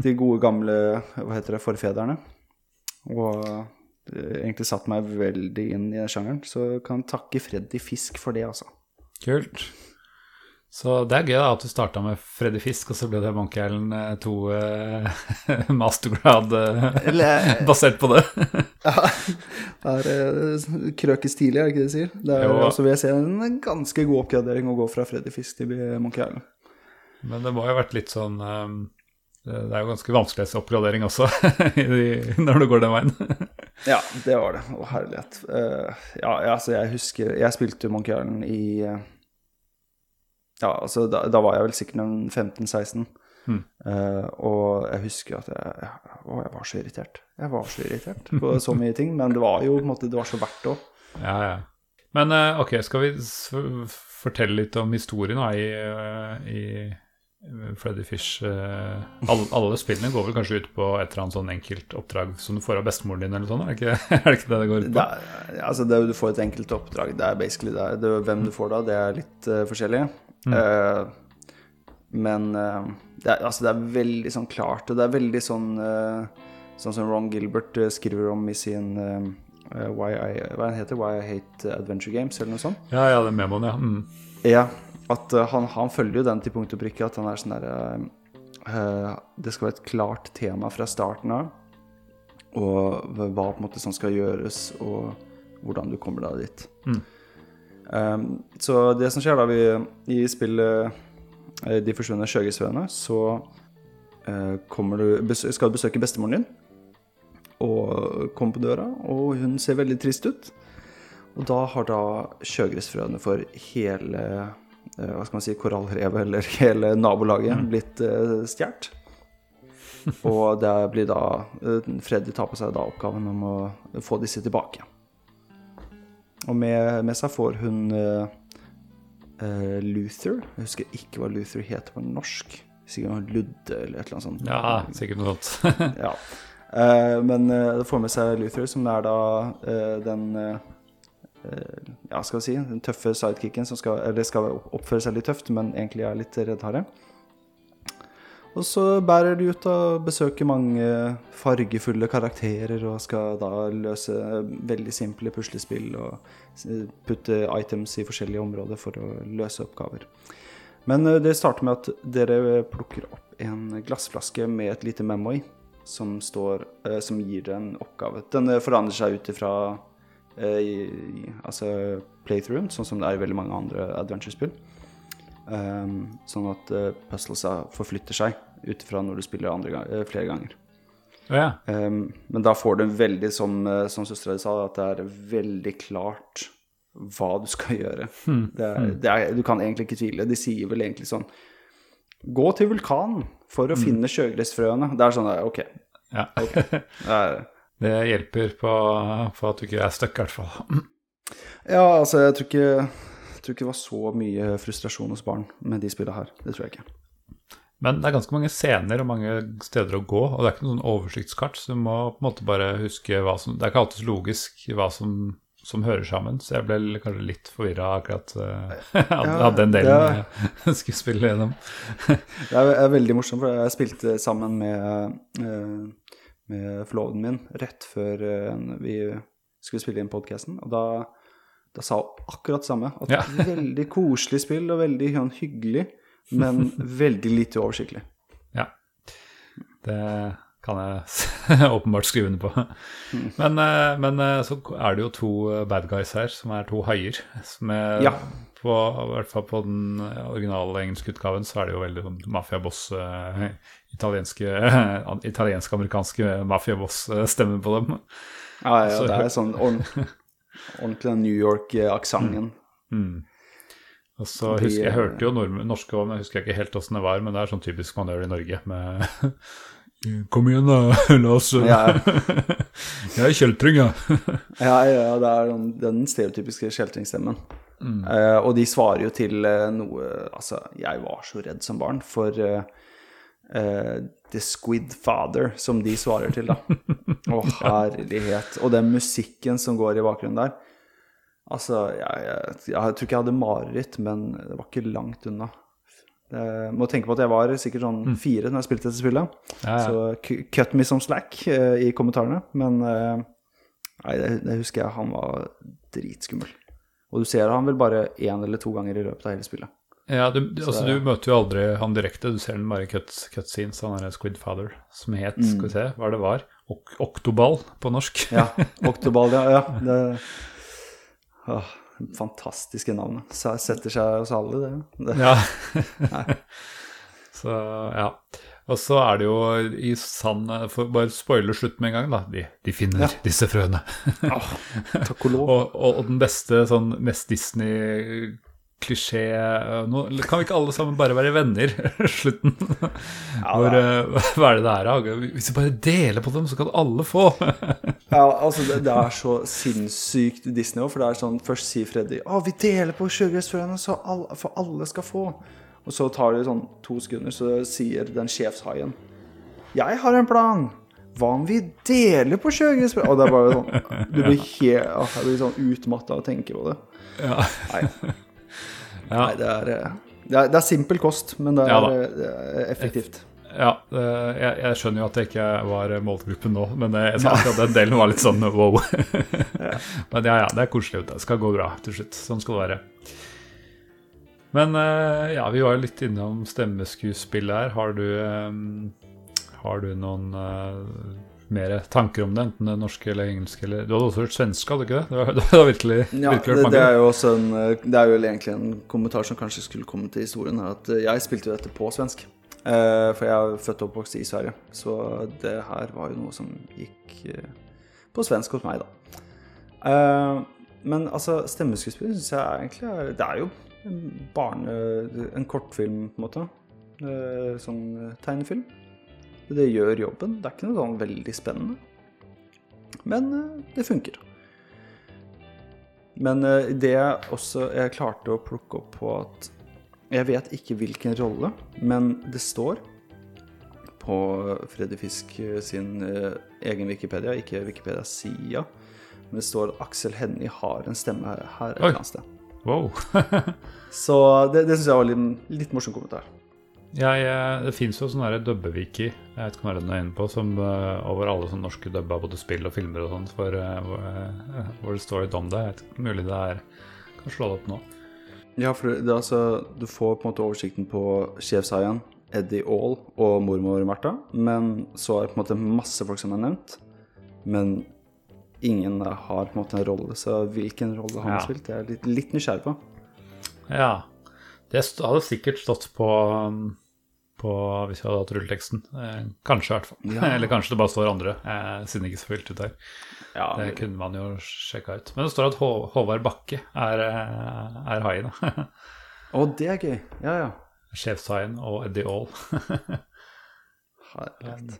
Speaker 2: de gode, gamle hva heter det, forfedrene. Og egentlig satt meg veldig inn i sjangeren. Så kan takke Freddy Fisk for det, altså.
Speaker 1: Kult. Så det er gøy da at du starta med Freddy Fisk, og så ble det Monkey Island 2 eh, mastergrad eh, basert på det.
Speaker 2: ja, det er eh, krøk i er det ikke det de sier? Det er,
Speaker 1: Jo.
Speaker 2: også vil jeg se en ganske god oppgradering å gå fra Freddy Fisk til Monkey Island.
Speaker 1: Men det må jo ha vært litt sånn um, Det er jo ganske vanskelig også, oppgradering også når du går den veien.
Speaker 2: Ja, det var det. Å, herlighet. Uh, ja, altså, jeg husker Jeg spilte Monkey Island i uh, Ja, altså, da, da var jeg vel sikkert en 15-16.
Speaker 1: Mm.
Speaker 2: Uh, og jeg husker at jeg, jeg, å, jeg var så irritert. Jeg var så irritert på så mye ting. Men det var jo på en måte, det var så verdt det òg.
Speaker 1: Ja, ja. Men eh, ok, skal vi fortelle litt om historien da, i, i Freddy Fish eh, alle, alle spillene går vel kanskje ut på et eller annet sånn enkelt oppdrag som du får av bestemoren din, eller sånn? Er det ikke er det, ikke det det går ut
Speaker 2: Det
Speaker 1: på?
Speaker 2: er, altså det, du får et enkelt oppdrag. Det er basically det. det hvem du får da, det er litt uh, forskjellig. Eh, men uh, det, er, altså det er veldig sånn klart, og det er veldig sånn eh, Sånn som Ron Gilbert eh, skriver om i sin eh, eh, Why I, Hva heter? Why I Hate Adventure Games, eller noe sånt.
Speaker 1: Ja, ja, den memoen, ja. Mm.
Speaker 2: Ja, at eh, han, han følger jo den til punkt og prikke, at han er sånn derre eh, Det skal være et klart tema fra starten av, og hva på en måte som skal gjøres, og hvordan du kommer deg dit.
Speaker 1: Mm.
Speaker 2: Um, så det som skjer da vi, i spillet eh, De forsvunne sjøgrisvøene, så uh, du, skal du besøke bestemoren din, og kommer på døra, og hun ser veldig trist ut. Og da har da sjøgressfrøene for hele eh, hva skal man si, korallrevet eller hele nabolaget blitt uh, stjålet. Og det blir da eh, Freddy tar på seg da oppgaven om å få disse tilbake. Og med, med seg får hun uh, eh, Luther. Jeg husker ikke hva Luther heter på norsk. Sikkert Ludde eller et eller annet sånt.
Speaker 1: Ja, sikkert noe sånt.
Speaker 2: Ja. Eh, men uh, får med seg Luther, som er da eh, den eh, eh, Ja, skal vi si den tøffe sidekicken som skal, eller skal oppføre seg litt tøft, men egentlig er litt reddhare. Og så bærer de ut og besøker mange fargefulle karakterer og skal da løse veldig simple puslespill og putte items i forskjellige områder for å løse oppgaver. Men eh, det starter med at dere plukker opp en glassflaske med et lite memo som, står, eh, som gir deg en oppgave. Den eh, forandrer seg ut ifra eh, altså playthroughen, sånn som det er i veldig mange andre adventure-spill. Um, sånn at uh, puzzlesa forflytter seg ut ifra når du spiller andre eh, flere ganger.
Speaker 1: Ja.
Speaker 2: Um, men da får du veldig, som, uh, som søstera di sa, at det er veldig klart hva du skal gjøre. Det er, det er, du kan egentlig ikke tvile. De sier vel egentlig sånn Gå til vulkanen for å finne sjøgressfrøene. Det er sånn OK.
Speaker 1: ja.
Speaker 2: Det er,
Speaker 1: Det hjelper på, på at du ikke er stuck, i hvert fall.
Speaker 2: ja, altså, jeg tror ikke jeg tror ikke det var så mye frustrasjon hos barn med de spillene her. Det tror jeg ikke.
Speaker 1: Men det er ganske mange scener og mange steder å gå, og det er ikke noe sånn oversiktskart, så du må på en måte bare huske hva som Det er ikke alltid så logisk hva som, som hører sammen, så jeg ble kanskje litt forvirra akkurat uh, av,
Speaker 2: Ja,
Speaker 1: den delen
Speaker 2: det-
Speaker 1: jeg skulle spille gjennom.
Speaker 2: Det er, er veldig morsomt, for jeg spilte sammen med, eh, med forloveden min rett før eh, vi skulle spille inn podkasten, og da, da sa hun akkurat det samme. At
Speaker 1: Ja.
Speaker 2: veldig koselig spill og veldig hyggelig, men veldig lite oversiktlig.
Speaker 1: Ja. Det kan jeg åpenbart skrive under på. Men, eh, men eh, så er det jo to eh, bad guys her, som er to haier. Som er,
Speaker 2: Ja.
Speaker 1: på, I hvert fall på den originale engelske utgaven så er det jo veldig sånn mafiaboss Italiensk-amerikanske mafiaboss-stemme på dem.
Speaker 2: Ja, ja,
Speaker 1: Så-
Speaker 2: det er sånn ordentlig, ordentlig den New York-aksenten.
Speaker 1: Og så husker Jeg hørte jo norske òg, men jeg husker ikke helt åssen det var. Men det er sånn typisk man gjør i Norge. Med Kom igjen, da. La oss
Speaker 2: Ja.
Speaker 1: Jeg er kjeltring, ja.
Speaker 2: Ja, ja, ja, det er den, den stereotypiske Mm. Uh, og de svarer jo til uh, noe Altså, jeg var så redd som barn, for uh, The Squid Father, som de svarer til, da. Å, herlighet. Og den musikken som går i bakgrunnen der. Altså, jeg, jeg, jeg tror ikke jeg hadde mareritt, men det var ikke langt unna. Det, må tenke på at jeg var sikkert sånn fire når jeg spilte dette spillet.
Speaker 1: Ja, ja.
Speaker 2: Så cut me some slack uh, i kommentarene. Men uh, nei, det, det husker jeg han var dritskummel. Og du ser han vel bare én eller to ganger i løpet av hele spillet.
Speaker 1: Ja, du, Så, altså, du møter jo aldri han direkte, du ser den bare i cut, cutscenes, han er Squid Father, som het, skal vi se, hva det var, Ok Oktoball på norsk.
Speaker 2: Ja, Oktoball, ja. ja det, åh, fantastiske navnet. Så Setter seg hos alle, det. det.
Speaker 1: Ja. Så, ja. Og så er det jo i sann bare spoiler slutt med en gang, da. De, de finner
Speaker 2: Ja.
Speaker 1: disse frøene.
Speaker 2: oh, takk og lov.
Speaker 1: Og, og, og den beste, sånn mest Disney-klisjé øh, nå, Kan vi ikke alle sammen bare være venner? Slutten. Hvor, uh, hva er det det er? Hvis vi bare deler på dem, så kan alle få.
Speaker 2: Ja, altså det, det er så sinnssykt Disney òg, for det er sånn Først sier Freddy Å, vi deler på så alle, for alle skal få. Og så tar det sånn to sekunder, så sier den sjefshaien Jeg har en plan! Hva om vi deler på sugargressfrøene? Og det er bare sånn Du blir helt Jeg blir sånn utmatta av å tenke på det.
Speaker 1: Ja.
Speaker 2: Nei,
Speaker 1: Ja.
Speaker 2: nei det, er, eh, det er Det er simpel kost, men det er, eh, det er effektivt.
Speaker 1: Ja, jeg, jeg skjønner jo at jeg ikke var målgruppen nå, men jeg sa akkurat den delen var litt sånn wow. Men ja, ja, det er koselig. Det skal gå bra til slutt. Sånn skal det være. Men ja, vi var jo litt innom stemmeskuespill her. Har du, har du noen mer tanker om det? Enten det norske eller engelske? Eller, du hadde også hørt svenske, hadde du ikke det? Det var, det var virkelig,
Speaker 2: Ja,
Speaker 1: virkelig
Speaker 2: det, det er jo også en eh, Det er jo egentlig en kommentar som kanskje skulle komme til historien. her, At eh, jeg spilte jo dette på svensk. Eh, for jeg er født og oppvokst i Sverige. Så det her var jo noe som gikk eh, på svensk hos meg, da. Eh, men altså, stemmeskuespill syns jeg er egentlig er, Det er jo en barne... En kortfilm, på en måte. Eh, sånn tegnefilm. Det gjør jobben. Det er ikke noe sånn veldig spennende. Men eh, det funker. Men eh, det jeg også jeg klarte å plukke opp på at Jeg vet ikke hvilken rolle, men det står på Freddy Fisk eh, sin egen Wikipedia, ikke Wikipedia-sida, men det står at Aksel Hennie har en stemme her, et eller annet sted.
Speaker 1: Wow.
Speaker 2: Så det, det syns jeg var litt, litt morsom kommentar.
Speaker 1: Jeg, det fins jo sånne dubbewiki jeg vet ikke er den er inne på, som eh, over alle sånne norske dubber, både spill og filmer og sånt, for, uh, hvor, det står litt om det. Jeg vet ikke, Mulig det er Kan slå det opp nå.
Speaker 2: Ja, for det, altså, du får på en måte oversikten på sjefshaien, Eddie Aall og mormor Märtha, men så er det på en måte masse folk som er nevnt, men ingen har på en måte en rolle, så hvilken rolle han
Speaker 1: Ja.
Speaker 2: har spilt, det er jeg litt, litt nysgjerrig på.
Speaker 1: Ja. Det hadde sikkert stått på, um, på hvis jeg hadde hatt rulleteksten. Eh, kanskje, i hvert fall.
Speaker 2: Ja.
Speaker 1: Eller kanskje det bare står andre, eh, siden det ikke er så fylt ut her.
Speaker 2: Ja,
Speaker 1: Det kunne man jo sjekka ut. Men det står at Hå Håvard Bakke er, eh, er haien.
Speaker 2: Å, det er gøy. Ja, ja.
Speaker 1: Sjefshaien og Eddie Aall.
Speaker 2: Herregud.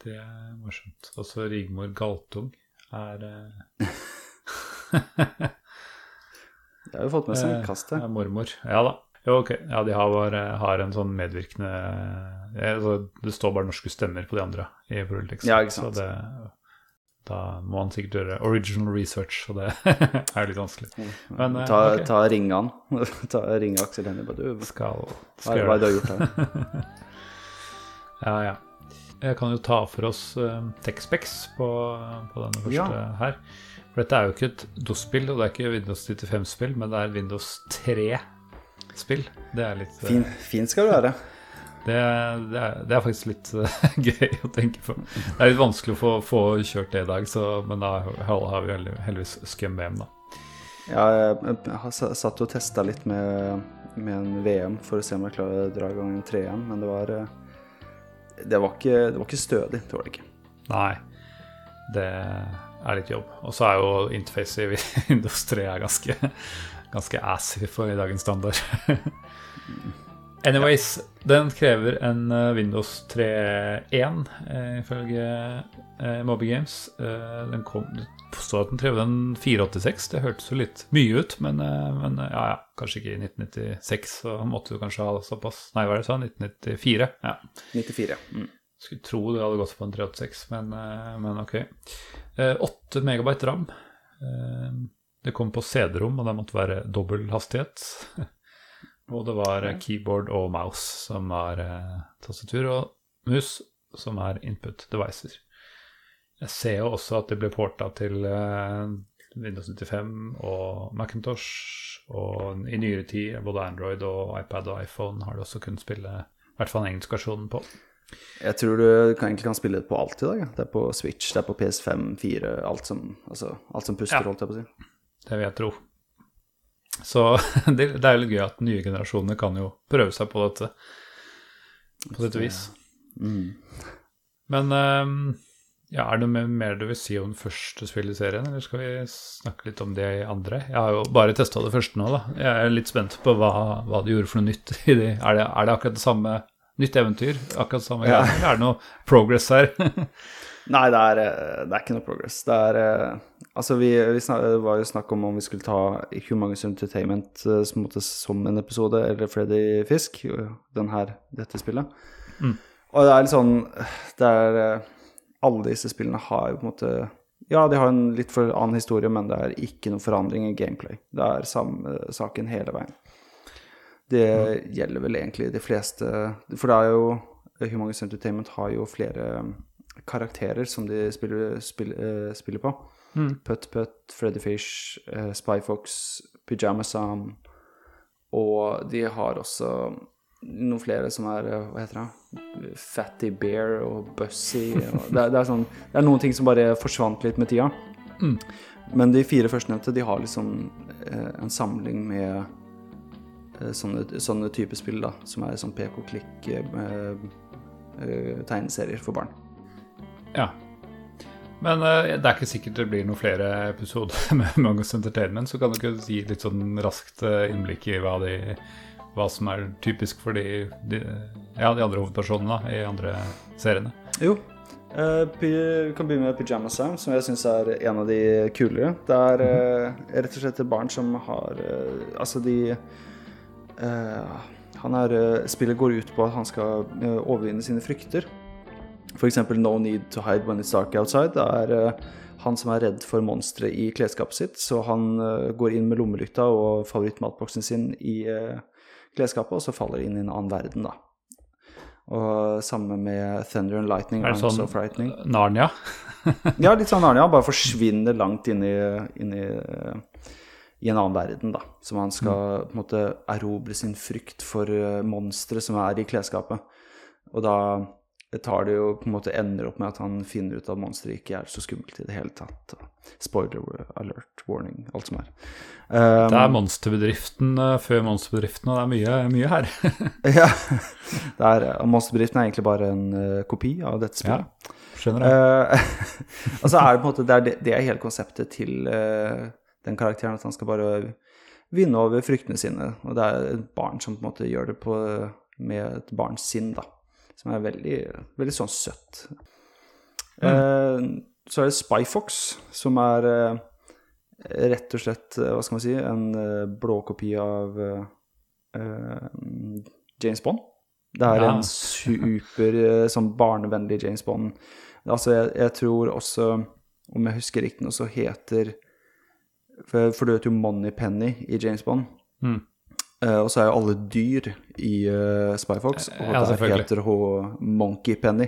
Speaker 1: Det er morsomt. Også Rigmor Galtung er
Speaker 2: Det har jo fått med seg
Speaker 1: Eh,
Speaker 2: kastet.
Speaker 1: mormor. Ja da. Jo, ok. Ja, de har, bare, har en sånn medvirkende altså, Det står bare norske stemmer på de andre i rulleteksten.
Speaker 2: Ja, ikke sant.
Speaker 1: Så det, da må han sikkert gjøre original research, og det er litt vanskelig. Men eh,
Speaker 2: Ta,
Speaker 1: ok.
Speaker 2: ta ringe han. ta ringe Aksel Hennie. Bare du, hva
Speaker 1: Skal, skal
Speaker 2: det
Speaker 1: gjøre
Speaker 2: du har gjort her?
Speaker 1: Ja, ja. Jeg kan jo ta for oss uh, Texpex på, på denne første
Speaker 2: Ja.
Speaker 1: her. For dette er jo ikke et DOS-spill, og det er ikke Windows 95-spill, men det er Windows 3-spill. Det er litt Fint
Speaker 2: Fin, fin skal du være.
Speaker 1: Det, det, er, det er faktisk litt eh, gøy å tenke på. Det er litt vanskelig å få, få kjørt det i dag, så, men da har vi heldig- heldigvis Scum-VM, da.
Speaker 2: Ja, jeg jeg har satt og testa litt med, med en VM for å se om jeg klarer å dra i gang en 3 igjen, men det var eh, det var, ikke, det var ikke stødig. Det var det ikke.
Speaker 1: Nei, det er litt jobb. Og så er jo interface i Windows 3 er ganske, ganske assy for i dagens standard. Anyways, den krever en eh, Windows 3.1 eh, ifølge eh, Moby Games. Eh, den kom Det påstår at den krever en 486. Det hørtes jo litt mye ut, men, men ja, ja, kanskje ikke i 1996. Så måtte du kanskje ha såpass Nei, hva er det du sa? 1994? Ja.
Speaker 2: 94. Mm.
Speaker 1: Skulle tro det hadde gått på en 386, men, men ok. Eh, 8 megabyte ram. Eh, det kom på CD-rom, og det måtte være dobbel hastighet. og det var eh, keyboard og mouse som var eh, tastatur, og mus som er input devices. Jeg ser jo også at det ble porta til eh, Windows 95 og Macintosh, og i nyere tid både Android og iPad og iPhone har det også kunnet spille i hvert fall engelskversjonen på.
Speaker 2: Jeg tror du kan, egentlig kan spille det på alt i dag. ja. Det er på Switch, det er på PS5, 4, alt som, altså, alt som puster,
Speaker 1: Ja.
Speaker 2: holdt jeg på å si.
Speaker 1: Det vil jeg tro. Så det, det er jo litt gøy at nye generasjoner kan jo prøve seg på dette, på dette vis.
Speaker 2: Mm.
Speaker 1: Men ehm, ja, er det noe mer du vil si om første spillet i serien, eller skal vi snakke litt om de andre? Jeg har jo bare testa det første nå, da. Jeg er litt spent på hva, hva du gjorde for noe nytt i de. Er det, er det akkurat det samme nytt eventyr? Akkurat samme
Speaker 2: Ja.
Speaker 1: greie? Er det noe progress her?
Speaker 2: Nei, det er, eh, det er ikke noe progress. Det er eh, Altså, vi, vi snak, det var jo snakk om om vi skulle ta Humongous Entertainment eh, som, som en episode, eller Freddy Fisk, den her, dette spillet.
Speaker 1: Mm.
Speaker 2: Og det er litt sånn Det er Alle disse spillene har jo på en måte Ja, de har en litt for annen historie, men det er ikke noe forandring i gameplay. Det er samme saken hele veien. Det gjelder vel egentlig de fleste For det er jo Humongous Entertainment har jo flere karakterer som de spiller, spiller, eh, spiller på.
Speaker 1: Mm.
Speaker 2: Putt Putt, Freddy Fish, uh, Spy Fox, Pyjama Sam. Og de har også noen flere som er eh, Hva heter det? Fatty Bear og Bussy. Og det, det, er sånn, det er noen ting som bare forsvant litt med tida.
Speaker 1: Mm.
Speaker 2: Men de fire førstnevnte de har liksom eh, en samling med sånne, sånne type spill, da. Som er sånn pek-og-klikk eh, eh, for barn.
Speaker 1: Ja. Men eh, det er ikke sikkert det blir noen flere episoder med Magnus Entertainment, så kan du ikke gi litt sånn raskt eh, innblikk i hva, de, hva som er typisk for de, de, ja, de andre hovedpersonene da, i andre seriene.
Speaker 2: Jo. eh, vi kan begynne med Pyjama Sam, som jeg syns er en av de kulere. Det er eh, rett og slett et barn som har eh, Altså, de eh, er, eh, Spillet går ut på at han skal eh, overvinne sine frykter. F.eks. No Need to Hide When It's Dark Outside. Det er eh, han som er redd for monstre i klesskapet sitt, så han eh, går inn med lommelykta og favorittmatboksen sin i eh, klesskapet, og så faller inn i en annen verden, da. Og samme med Thunder and Lightning.
Speaker 1: Er det sånn
Speaker 2: so.
Speaker 1: Narnia?
Speaker 2: Ja, litt sånn Narnia. Bare forsvinner langt inn i, inn i, eh, i en annen verden, da. Som han skal på en måte erobre sin frykt for eh, monstre som er i klesskapet. Og da tar det jo på en måte ender opp med at han finner ut at monsteret ikke er så skummelt i det hele tatt. Spoiler alert, warning, alt som er. Um,
Speaker 1: Det er monsterbedriften eh, før monsterbedriften, og det er mye, mye her.
Speaker 2: ja. Det er, eh, Monsterbedriften er egentlig bare en uh, kopi av dette
Speaker 1: ja, skjønner jeg.
Speaker 2: Uh, altså er det på en måte det er, det, det er hele konseptet til eh, den karakteren, at han skal bare vinne over fryktene sine. Og det er et barn som på en måte gjør det på, med et barns sinn, da. Som er veldig, veldig sånn søtt. Eh, så er det Spyfox, som er eh, rett og slett, eh, hva skal man si, en eh, blåkopi av eh, eh, James Bond. Det er
Speaker 1: Ja.
Speaker 2: en super sånn barnevennlig James Bond. Altså, jeg, jeg tror også, om jeg husker riktig nå, så heter For, for du vet jo Moneypenny i James Bond.
Speaker 1: Mm.
Speaker 2: Uh, og så er jo alle dyr i uh, Spyfox, og
Speaker 1: Ja,
Speaker 2: der heter hun Monkeypenny.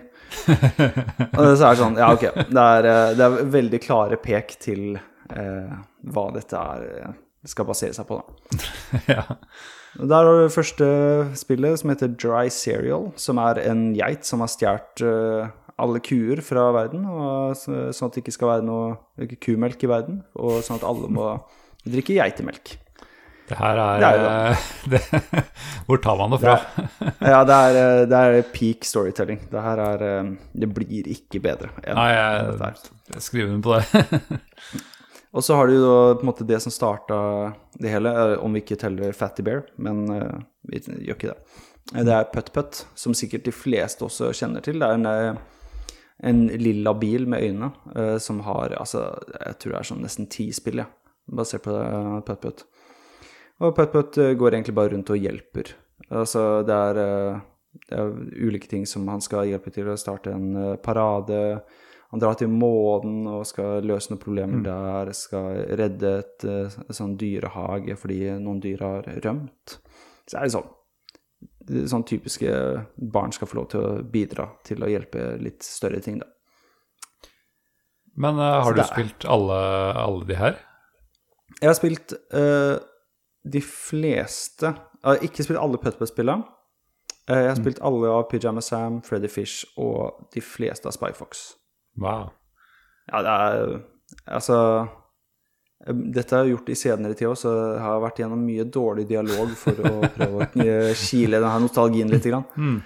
Speaker 2: og så er det sånn, ja, ok. Det er, eh, det er veldig klare pek til uh, hva dette er, eh, skal basere seg på, da.
Speaker 1: ja.
Speaker 2: Der har du det første spillet, som heter Dry Cereal, som er en geit som har stjålet eh, alle kuer fra verden, og, sånn at det ikke skal være noe kumelk i verden, og sånn at alle må drikke geitemelk.
Speaker 1: Det her er,
Speaker 2: Det er
Speaker 1: eh, det, Hvor tar man det fra?
Speaker 2: Ja, det er, eh, det er peak storytelling. Det her er eh, Det blir ikke bedre enn
Speaker 1: Nei,
Speaker 2: enn dette her.
Speaker 1: jeg, jeg skriver under på det.
Speaker 2: Og så har du jo på en måte det som starta det hele, om vi ikke teller Fatty Bear, men uh, vi gjør ikke det. Eh, Det er Putt Putt, som sikkert de fleste også kjenner til. Det er en, eh, en lilla bil med øyne uh, som har altså, Jeg tror det er sånn nesten ti spill, ja, basert på Putt-Putt. Og Putt-Putt går egentlig bare rundt og hjelper. Altså, det er, uh, det er ulike ting som han skal hjelpe til å starte en parade. Han drar til månen og skal løse noen problemer
Speaker 1: Mm.
Speaker 2: der. Skal redde et et sånn dyrehage fordi noen dyr har rømt. Så er det sånn er sånn typiske barn skal få lov til å bidra til å hjelpe litt større ting, da.
Speaker 1: Men uh, har
Speaker 2: Så
Speaker 1: du spilt alle, alle de her?
Speaker 2: Jeg har spilt uh, de fleste Jeg har ikke spilt alle Putbutt-spillene. Eh, jeg har spilt alle av Pyjama Sam, Freddy Fish og de fleste av Spy Fox.
Speaker 1: Wow.
Speaker 2: Ja, det er Altså eh, Dette har jeg gjort i senere tid òg, så jeg har vært gjennom mye dårlig dialog for å prøve å kile denne nostalgien litt. Grann.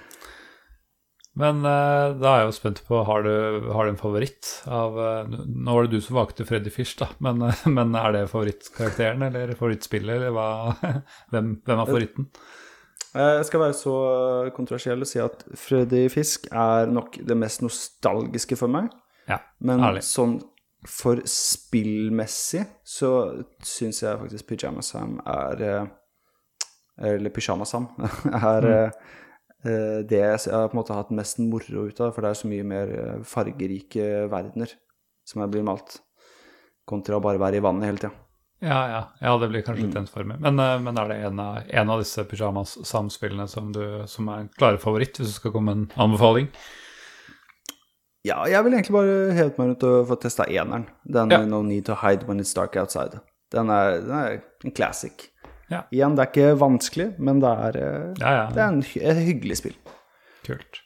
Speaker 1: Men uh, da er jeg jo spent på, har du, har du en favoritt av uh, Nå var det du som valgte Freddy Fish, da, men, uh, men er det favorittkarakteren eller favorittspillet, eller hva? Hvem, hvem er favoritten?
Speaker 2: Eh, Jeg skal være så kontroversiell og si at Freddy Fisk er nok det mest nostalgiske for meg.
Speaker 1: Ja,
Speaker 2: Men
Speaker 1: ærlig.
Speaker 2: sånn for spillmessig så syns jeg faktisk Pyjama Sam er eh, Eller Pyjama Sam er eh, eh, det jeg har på en måte hatt mest moro ut av, for det er så mye mer eh, fargerike verdener som jeg blitt malt, kontra å bare være i vannet hele tida.
Speaker 1: Ja, ja, ja, det blir kanskje litt ensformig. Men, eh, men er det en av, en av disse pyjamas-samspillene som, som er en klare favoritt, hvis du skal komme med en anbefaling?
Speaker 2: Ja, jeg vil egentlig bare helt meg rundt og få testa eneren. Den
Speaker 1: Ja.
Speaker 2: No Need to Hide When It's Dark Outside. Den er, den er en classic.
Speaker 1: Ja.
Speaker 2: Igjen, det er ikke vanskelig, men det er, eh,
Speaker 1: Ja, ja.
Speaker 2: det er en, et hyggelig spill.
Speaker 1: Kult.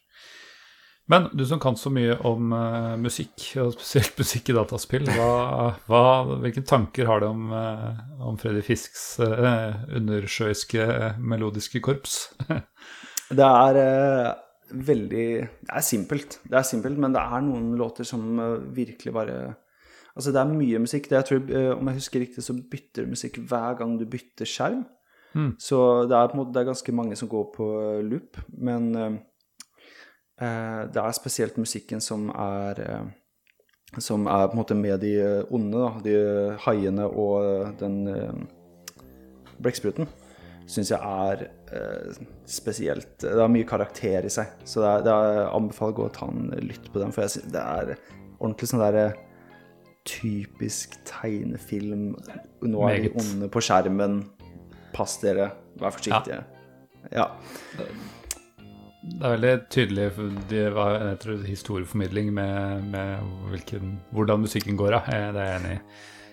Speaker 1: Men du som kan så mye om uh, musikk, og spesielt musikk i dataspill, hva, hva, hvilke tanker har du om, uh, om Freddy Fisks uh, undersjøiske melodiske korps?
Speaker 2: Det er veldig Det er simpelt, det er simpelt, men det er noen låter som virkelig bare Altså, det er mye musikk. Det jeg tror, Om jeg husker riktig, så bytter du musikk hver gang du bytter skjerm.
Speaker 1: Mm.
Speaker 2: Så det er på en måte det er ganske mange som går på loop, men det er spesielt musikken som er eh, Som er på en måte med de eh, onde, da. De haiene og eh, den eh, blekkspruten. Syns jeg er eh, spesielt Det har mye karakter i seg. Så det er, det er, jeg anbefaler å gå og ta en lytt på den, for jeg synes det er ordentlig sånn derre typisk tegnefilm. Nå er de onde på skjermen. Pass dere, vær forsiktige. Ja.
Speaker 1: Det er veldig tydelig det var tror, historieformidling med, med hvilken, hvordan musikken går av. Eh, Det er jeg enig i.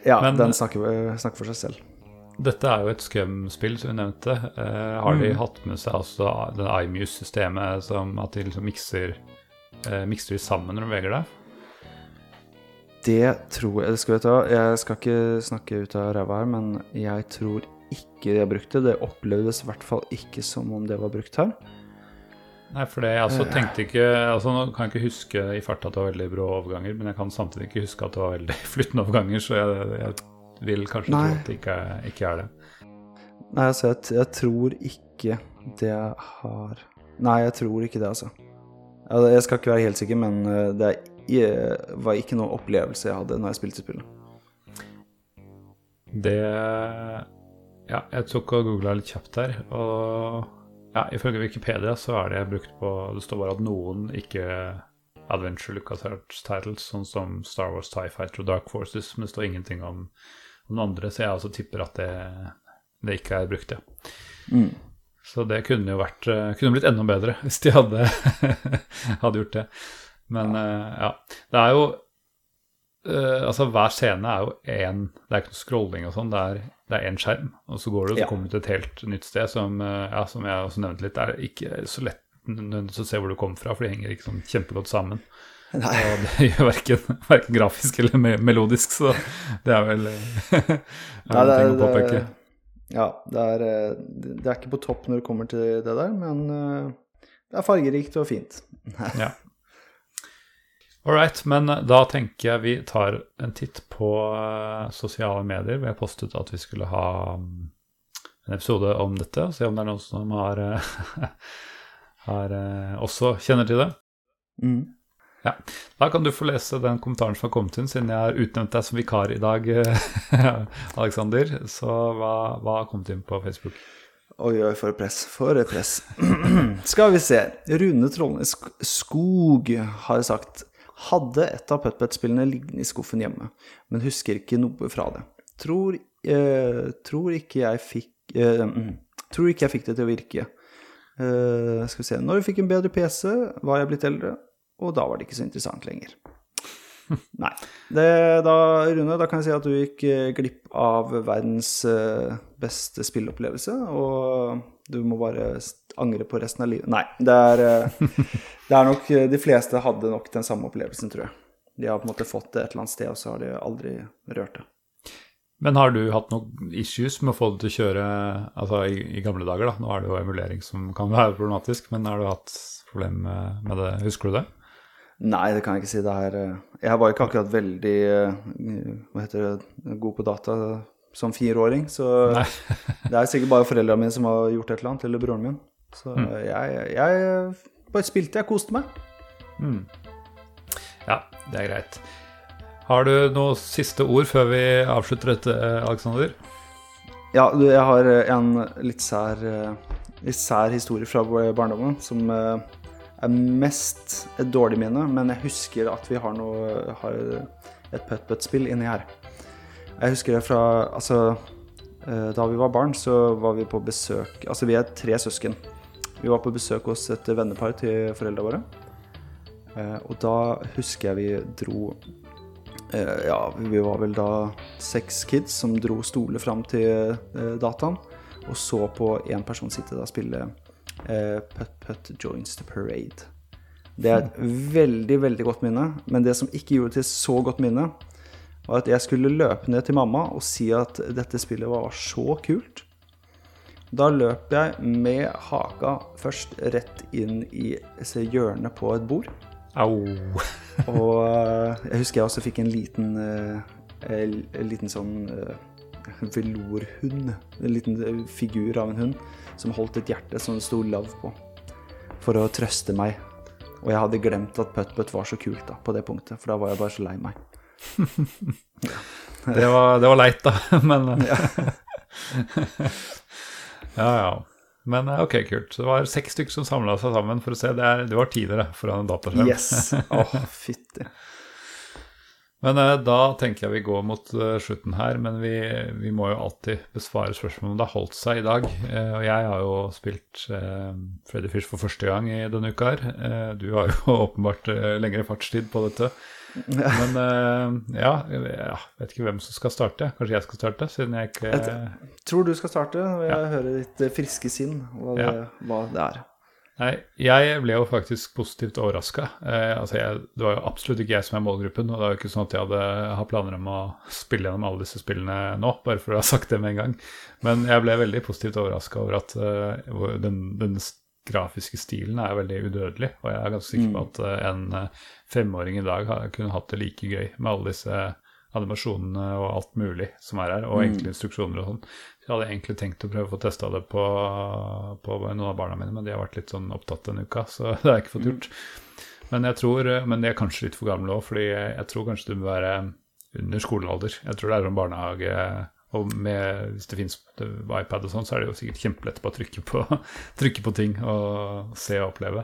Speaker 2: ja
Speaker 1: Men-
Speaker 2: den snakker, snakker for seg selv.
Speaker 1: Dette er jo et Scum-spill, som vi nevnte. Eh, har de
Speaker 2: Mm.
Speaker 1: hatt med seg altså det iMuse-systemet, som at de liksom mikser, eh, mikser de sammen når de veger det?
Speaker 2: Det tror jeg Skal vi ta, jeg skal ikke snakke ut av ræva her, men jeg tror ikke de har brukt det. Det opplevdes i hvert fall ikke som om det var brukt her.
Speaker 1: Nei, for det jeg altså tenkte ikke altså Nå kan jeg ikke huske i farta at det var veldig brå overganger, men jeg kan samtidig ikke huske at det var veldig flyttende overganger, så jeg, jeg vil kanskje
Speaker 2: Nei.
Speaker 1: tro at det ikke, er- ikke er det.
Speaker 2: Nei, altså, jeg, jeg tror ikke det har Nei, jeg tror ikke det, altså. Jeg skal ikke være helt sikker, men eh, det er, var ikke noen opplevelse jeg hadde når jeg spilte spillet.
Speaker 1: Det Ja, jeg tok og googla litt kjapt her, og ja, ifølge Wikipedia så er det brukt på Det står bare at noen ikke adventure LucasArts titles, sånn som Star Wars, TIE Fighter og Dark Forces, men det står ingenting om, om den andre, så jeg også tipper at det, det ikke er brukt, ja.
Speaker 2: Mm.
Speaker 1: Så det kunne jo vært eh, Kunne blitt enda bedre hvis de hadde, hadde gjort det. Men ja. ja. Det er jo eh, Altså, hver scene er jo én Det er ikke noe scrolling og sånn, det er det er én skjerm, og så går du, og så
Speaker 2: Ja.
Speaker 1: kommer du til et helt nytt sted som, uh, ja, som jeg også nevnte litt, det er ikke så lett å se hvor du kommer fra, for de henger ikke sånn kjempegodt sammen.
Speaker 2: Nei.
Speaker 1: Og det gjør verken, verken grafisk eller me melodisk, så det er vel er
Speaker 2: Nei, det, er, det, ja, det er, eh, det er ikke på topp når det kommer til det der, men det er fargerikt og fint.
Speaker 1: Ja. All men da tenker jeg vi tar en titt på eh, sosiale medier. Vi har postet at vi skulle ha mm, en episode om dette, og se om det er noen som har, eh, har eh, også kjenner til det.
Speaker 2: Mm.
Speaker 1: Ja. Da kan du få lese den kommentaren som har kommet inn, siden jeg har utnevnt deg som vikar i dag, Aleksander. Så hva, hva har kommet inn på Facebook?
Speaker 2: Oi, oi, for et press. For et press. Skal vi se. Rune Trollnes Skog har sagt hadde et av Putput-spillene liggende i skuffen hjemme, men husker ikke noe fra det. Tror, eh, tror ikke jeg fikk eh, mm, Tror ikke jeg fikk det til å virke. Eh, skal vi se Når vi fikk en bedre PC, var jeg blitt eldre, og da var det ikke så interessant lenger. Nei. Det, da, Rune, da kan jeg si at du gikk eh, glipp av verdens eh, beste spillopplevelse, og du må bare angre på resten av livet. Nei, det er, eh, det er nok De fleste hadde nok den samme opplevelsen, tror jeg. De har på en måte fått det et eller annet sted, og så har de aldri rørt det.
Speaker 1: Men har du hatt noen issues med å få det til å kjøre altså i, i gamle dager? da, Nå er det jo emulering som kan være problematisk, men har du hatt problemer med det? Husker du det?
Speaker 2: Nei, det kan jeg ikke si. Det er, jeg var ikke akkurat veldig hva heter det, god på data som fireåring, så det er sikkert bare foreldrene mine som har gjort et eller annet, eller broren min. Så
Speaker 1: Mm.
Speaker 2: jeg, jeg bare spilte, jeg koste meg.
Speaker 1: Ja, det er greit. Har du noen siste ord før vi avslutter dette, Aleksander?
Speaker 2: Ja, du, jeg har eh, en litt sær, eh, litt sær historie fra barndommen som eh, er mest et dårlig minne, men jeg husker at vi har, noe, har et putt-putt-spill inni her. Jeg husker det fra Altså, eh, da vi var barn, så var vi på besøk Altså, vi er tre søsken. Vi var på besøk hos et vennepar til foreldra våre. Eh, Og da husker jeg vi dro Eh, ja, vi var vel da seks kids som dro stoler fram til dataen, og så på én person sitte da spille eh, Putt Putt Joins the Parade. Det er et veldig, veldig godt minne, men det som ikke gjorde det til så godt minne, var at jeg skulle løpe ned til mamma og si at dette spillet var så kult. Da løp jeg med haka først rett inn i hjørnet på et bord.
Speaker 1: Au.
Speaker 2: Og eh, jeg husker jeg også fikk en liten, eh, en liten sånn velorhund. En liten eh, figur av en hund som holdt et hjerte som det sto 'love' på. For å trøste meg. Og jeg hadde glemt at putt-putt var så kult da, på det punktet, for da var jeg bare så lei meg.
Speaker 1: Det var, det var leit, da. Men Ja, ja. Men eh, ok, kult. Det var seks stykker som samla seg sammen for å se. Det, er, det var tidligere foran en dataskjerm.
Speaker 2: Yes! Åh, fytti.
Speaker 1: Men eh, da tenker jeg vi går mot eh, slutten her, men vi, vi må jo alltid besvare spørsmål om det har holdt seg i dag. Eh, og jeg har jo spilt uh, Freddy Fish for første gang i denne uka her. Eh, du har jo åpenbart uh, lengre fartstid på dette. Men eh, ja, jeg vet ikke hvem som skal starte. Kanskje jeg skal starte, siden jeg ikke
Speaker 2: Jeg Tror du skal starte, og jeg
Speaker 1: Ja.
Speaker 2: hører ditt eh, friske sinn hva det,
Speaker 1: Ja.
Speaker 2: hva det er.
Speaker 1: Nei, jeg ble jo faktisk positivt overraska. Eh, altså det var jo absolutt ikke jeg som er målgruppen, og det er jo ikke sånn at jeg hadde har planer om å spille gjennom alle disse spillene nå, bare for å ha sagt det med en gang. Men jeg ble veldig positivt overraska over at eh, den, den grafiske stilen er veldig udødelig, og jeg er ganske sikker på at eh, en eh, femåring i dag har, kunne hatt det like gøy med alle disse animasjonene og alt mulig som er her, og enkle instruksjoner og sånn. Jeg hadde egentlig tenkt å prøve å få testa det på, på noen av barna mine, men de har vært litt sånn opptatt denne uka, så det har jeg ikke fått gjort. Men jeg tror, men de er kanskje litt for gamle òg, fordi jeg tror kanskje du må være under skolealder. Jeg tror det er om barnehage og med, hvis det fins iPad og sånn, så er det jo sikkert kjempelett på å trykke på, trykke på ting og se og oppleve.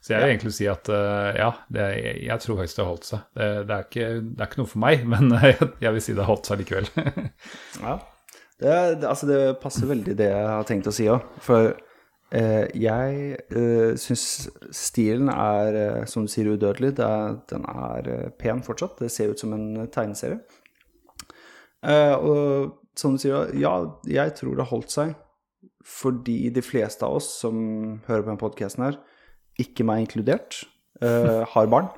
Speaker 1: Så jeg vil egentlig si at eh, ja, det, jeg, jeg tror faktisk det har holdt seg. Det, det, er ikke, det er ikke noe for meg, men jeg, jeg vil si det har holdt seg likevel.
Speaker 2: Ja. Det, altså det passer veldig det jeg har tenkt å si òg. For eh, jeg eh, syns stilen er, eh, som du sier, udødelig. Er, den er eh, pen fortsatt. Det ser ut som en tegneserie. Eh, og som du sier, ja, jeg tror det har holdt seg fordi de fleste av oss som hører på denne podkasten her, ikke meg inkludert, eh, har barn.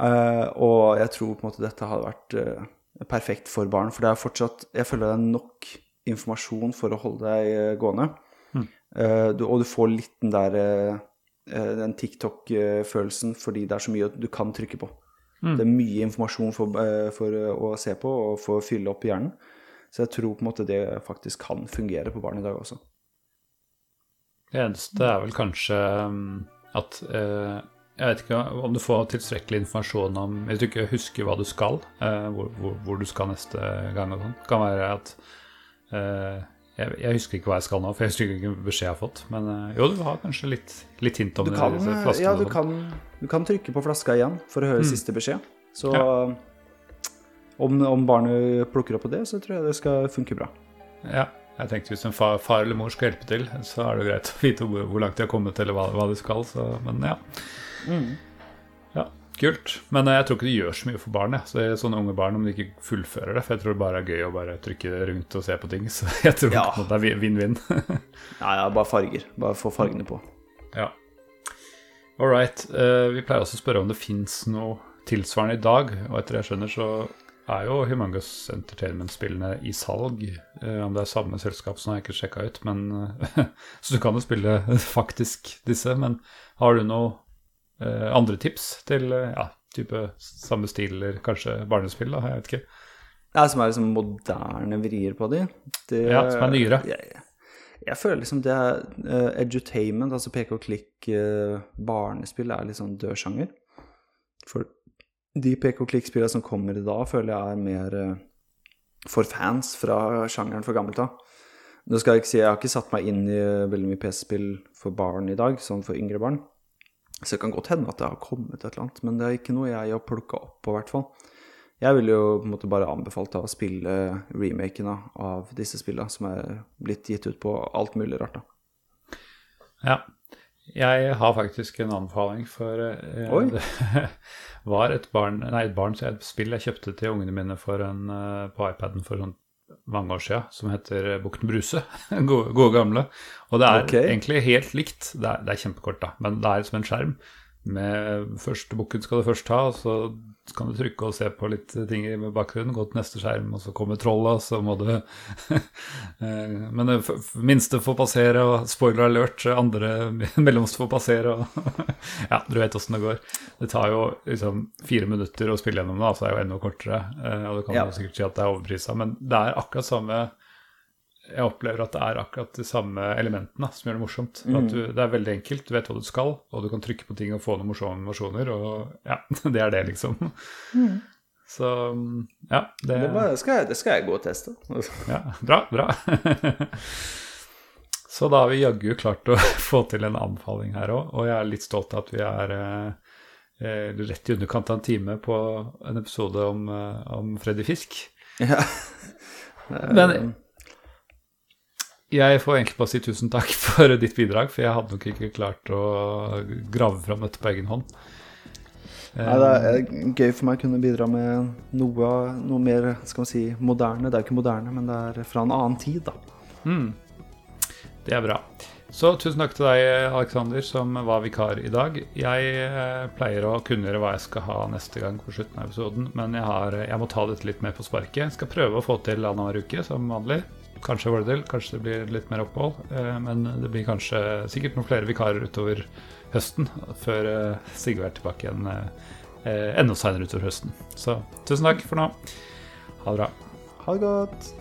Speaker 2: Eh, og jeg tror på en måte dette hadde vært eh, perfekt for barn, for det er fortsatt Jeg føler det er nok informasjon for å holde deg gående. gående. Uh, du, og du får litt den der eh, eh, den TikTok-følelsen fordi det er så mye du kan trykke på. Det er mye informasjon for, uh, for eh, å se på og for å fylle opp hjernen. Så jeg tror på en måte det faktisk kan fungere på barn i dag også.
Speaker 1: Det eneste er vel kanskje um, at eh, Jeg vet ikke om du får tilstrekkelig informasjon om Hvis du ikke husker hva du skal, eh, hvor, hvor, hvor, du skal neste gang og sånn. Kan være at eh, jeg, jeg, husker ikke hva jeg skal nå, for jeg husker ikke beskjed jeg har fått. Men eh, jo, du har kanskje litt, litt hint om
Speaker 2: du kan,
Speaker 1: det.
Speaker 2: Ja, du kan, du kan, trykke på flaska igjen for å høre mm. siste beskjed. Så ja. om, om, barnet plukker opp på det, så tror jeg det skal funke bra.
Speaker 1: Ja, jeg tenkte hvis en far, far, eller mor skal hjelpe til, så er det greit å vite hvor, hvor langt de har kommet, eller hva, hva de skal. Så, men ja. Mm. ja. Kult. Men eh, jeg tror ikke det gjør så mye for barn. Så det er sånne unge barn om de ikke fullfører det. For jeg tror det bare er gøy å bare trykke rundt og se på ting. Så jeg tror ja. det er vinn-vinn.
Speaker 2: ja, ja, bare farger. Bare få fargene på.
Speaker 1: Ja. All right. Uh, vi pleier også å spørre om det fins noe tilsvarende i dag. Og etter det jeg skjønner, så er jo Humongous Entertainment-spillene i salg. Uh, om det er samme selskap, så har jeg ikke sjekka ut. Men, så du kan jo spille faktisk disse. Men har du noe andre tips til ja, type samme stil eller kanskje barnespill? da, Jeg vet ikke.
Speaker 2: Ja, Som er liksom moderne vrier på de?
Speaker 1: Det, ja, som er nyere.
Speaker 2: Jeg, jeg føler liksom det er edutainment, altså peke og klikk barnespill, er litt sånn død sjanger. For de peke og klikk-spillene som kommer i dag, føler jeg er mer uh, for fans fra sjangeren for gammelt av. Nå skal Jeg ikke si, jeg har ikke satt meg inn i uh, veldig mye PC-spill for barn i dag, sånn for yngre barn. Så det kan godt hende at det har kommet et eller annet, men det er ikke noe jeg har plukka opp på, hvert fall. Jeg ville jo på en måte bare anbefalt å spille remakene av disse spillene, som er blitt gitt ut på alt mulig rart. da.
Speaker 1: Ja, jeg har faktisk en anbefaling, for uh, det var et barn, nei, et barn, et spill jeg kjøpte til ungene mine en, uh, på iPaden for sånn mange år siden, som heter Bukten Bruse. gode, gode, gamle. Og det er okay. egentlig helt likt. Det er, det er, kjempekort, da, men det er som en skjerm. Med første bukken skal du først ta, og så så kan du trykke og se på litt ting i bakgrunnen, gå til neste skjerm, og så kommer trollet, og så må du eh, Men det minste får passere, og spoiler alert, andre mellomste får passere, og Ja, du vet åssen det går. Det tar jo liksom fire minutter å spille gjennom det, så det er jo enda kortere. Eh, og du kan ja. jo sikkert si at det er overprisa, men det er akkurat samme jeg opplever at det er akkurat de samme elementene som gjør det morsomt. Mm. Du, det er veldig enkelt, du vet hva du skal, og du kan trykke på ting og få noen morsomme emosjoner. og ja, det er det, liksom. Mm. Så ja.
Speaker 2: Det, det, bare, skal jeg, det, skal jeg, gå og teste.
Speaker 1: ja, bra, bra. Så da har vi jaggu klart å få til en anbefaling her òg, og jeg er litt stolt av at vi er eh, eh, rett i underkant av en time på en episode om, eh, om Freddy Fisk. Ja. Men jeg får egentlig bare si tusen takk for ditt bidrag, for jeg hadde nok ikke klart å grave fram dette på egen hånd.
Speaker 2: Nei, det er gøy for meg å kunne bidra med noe, noe mer skal man si, moderne. Det er jo ikke moderne, men det er fra en annen tid, da. Mm.
Speaker 1: Det er bra. Så tusen takk til deg, Aleksander, som var vikar i dag. Jeg eh, pleier å kunngjøre hva jeg skal ha neste gang på slutten av episoden, men jeg, har, jeg må ta dette litt mer på sparket. Jeg skal prøve å få til annenhver uke, som vanlig. Kanskje var det kanskje det blir litt mer opphold. Eh, men det blir kanskje sikkert noen flere vikarer utover høsten, før eh, Sigve er tilbake igjen eh, enda seinere utover høsten. Så tusen takk for nå. Ha det bra.
Speaker 2: Ha det godt.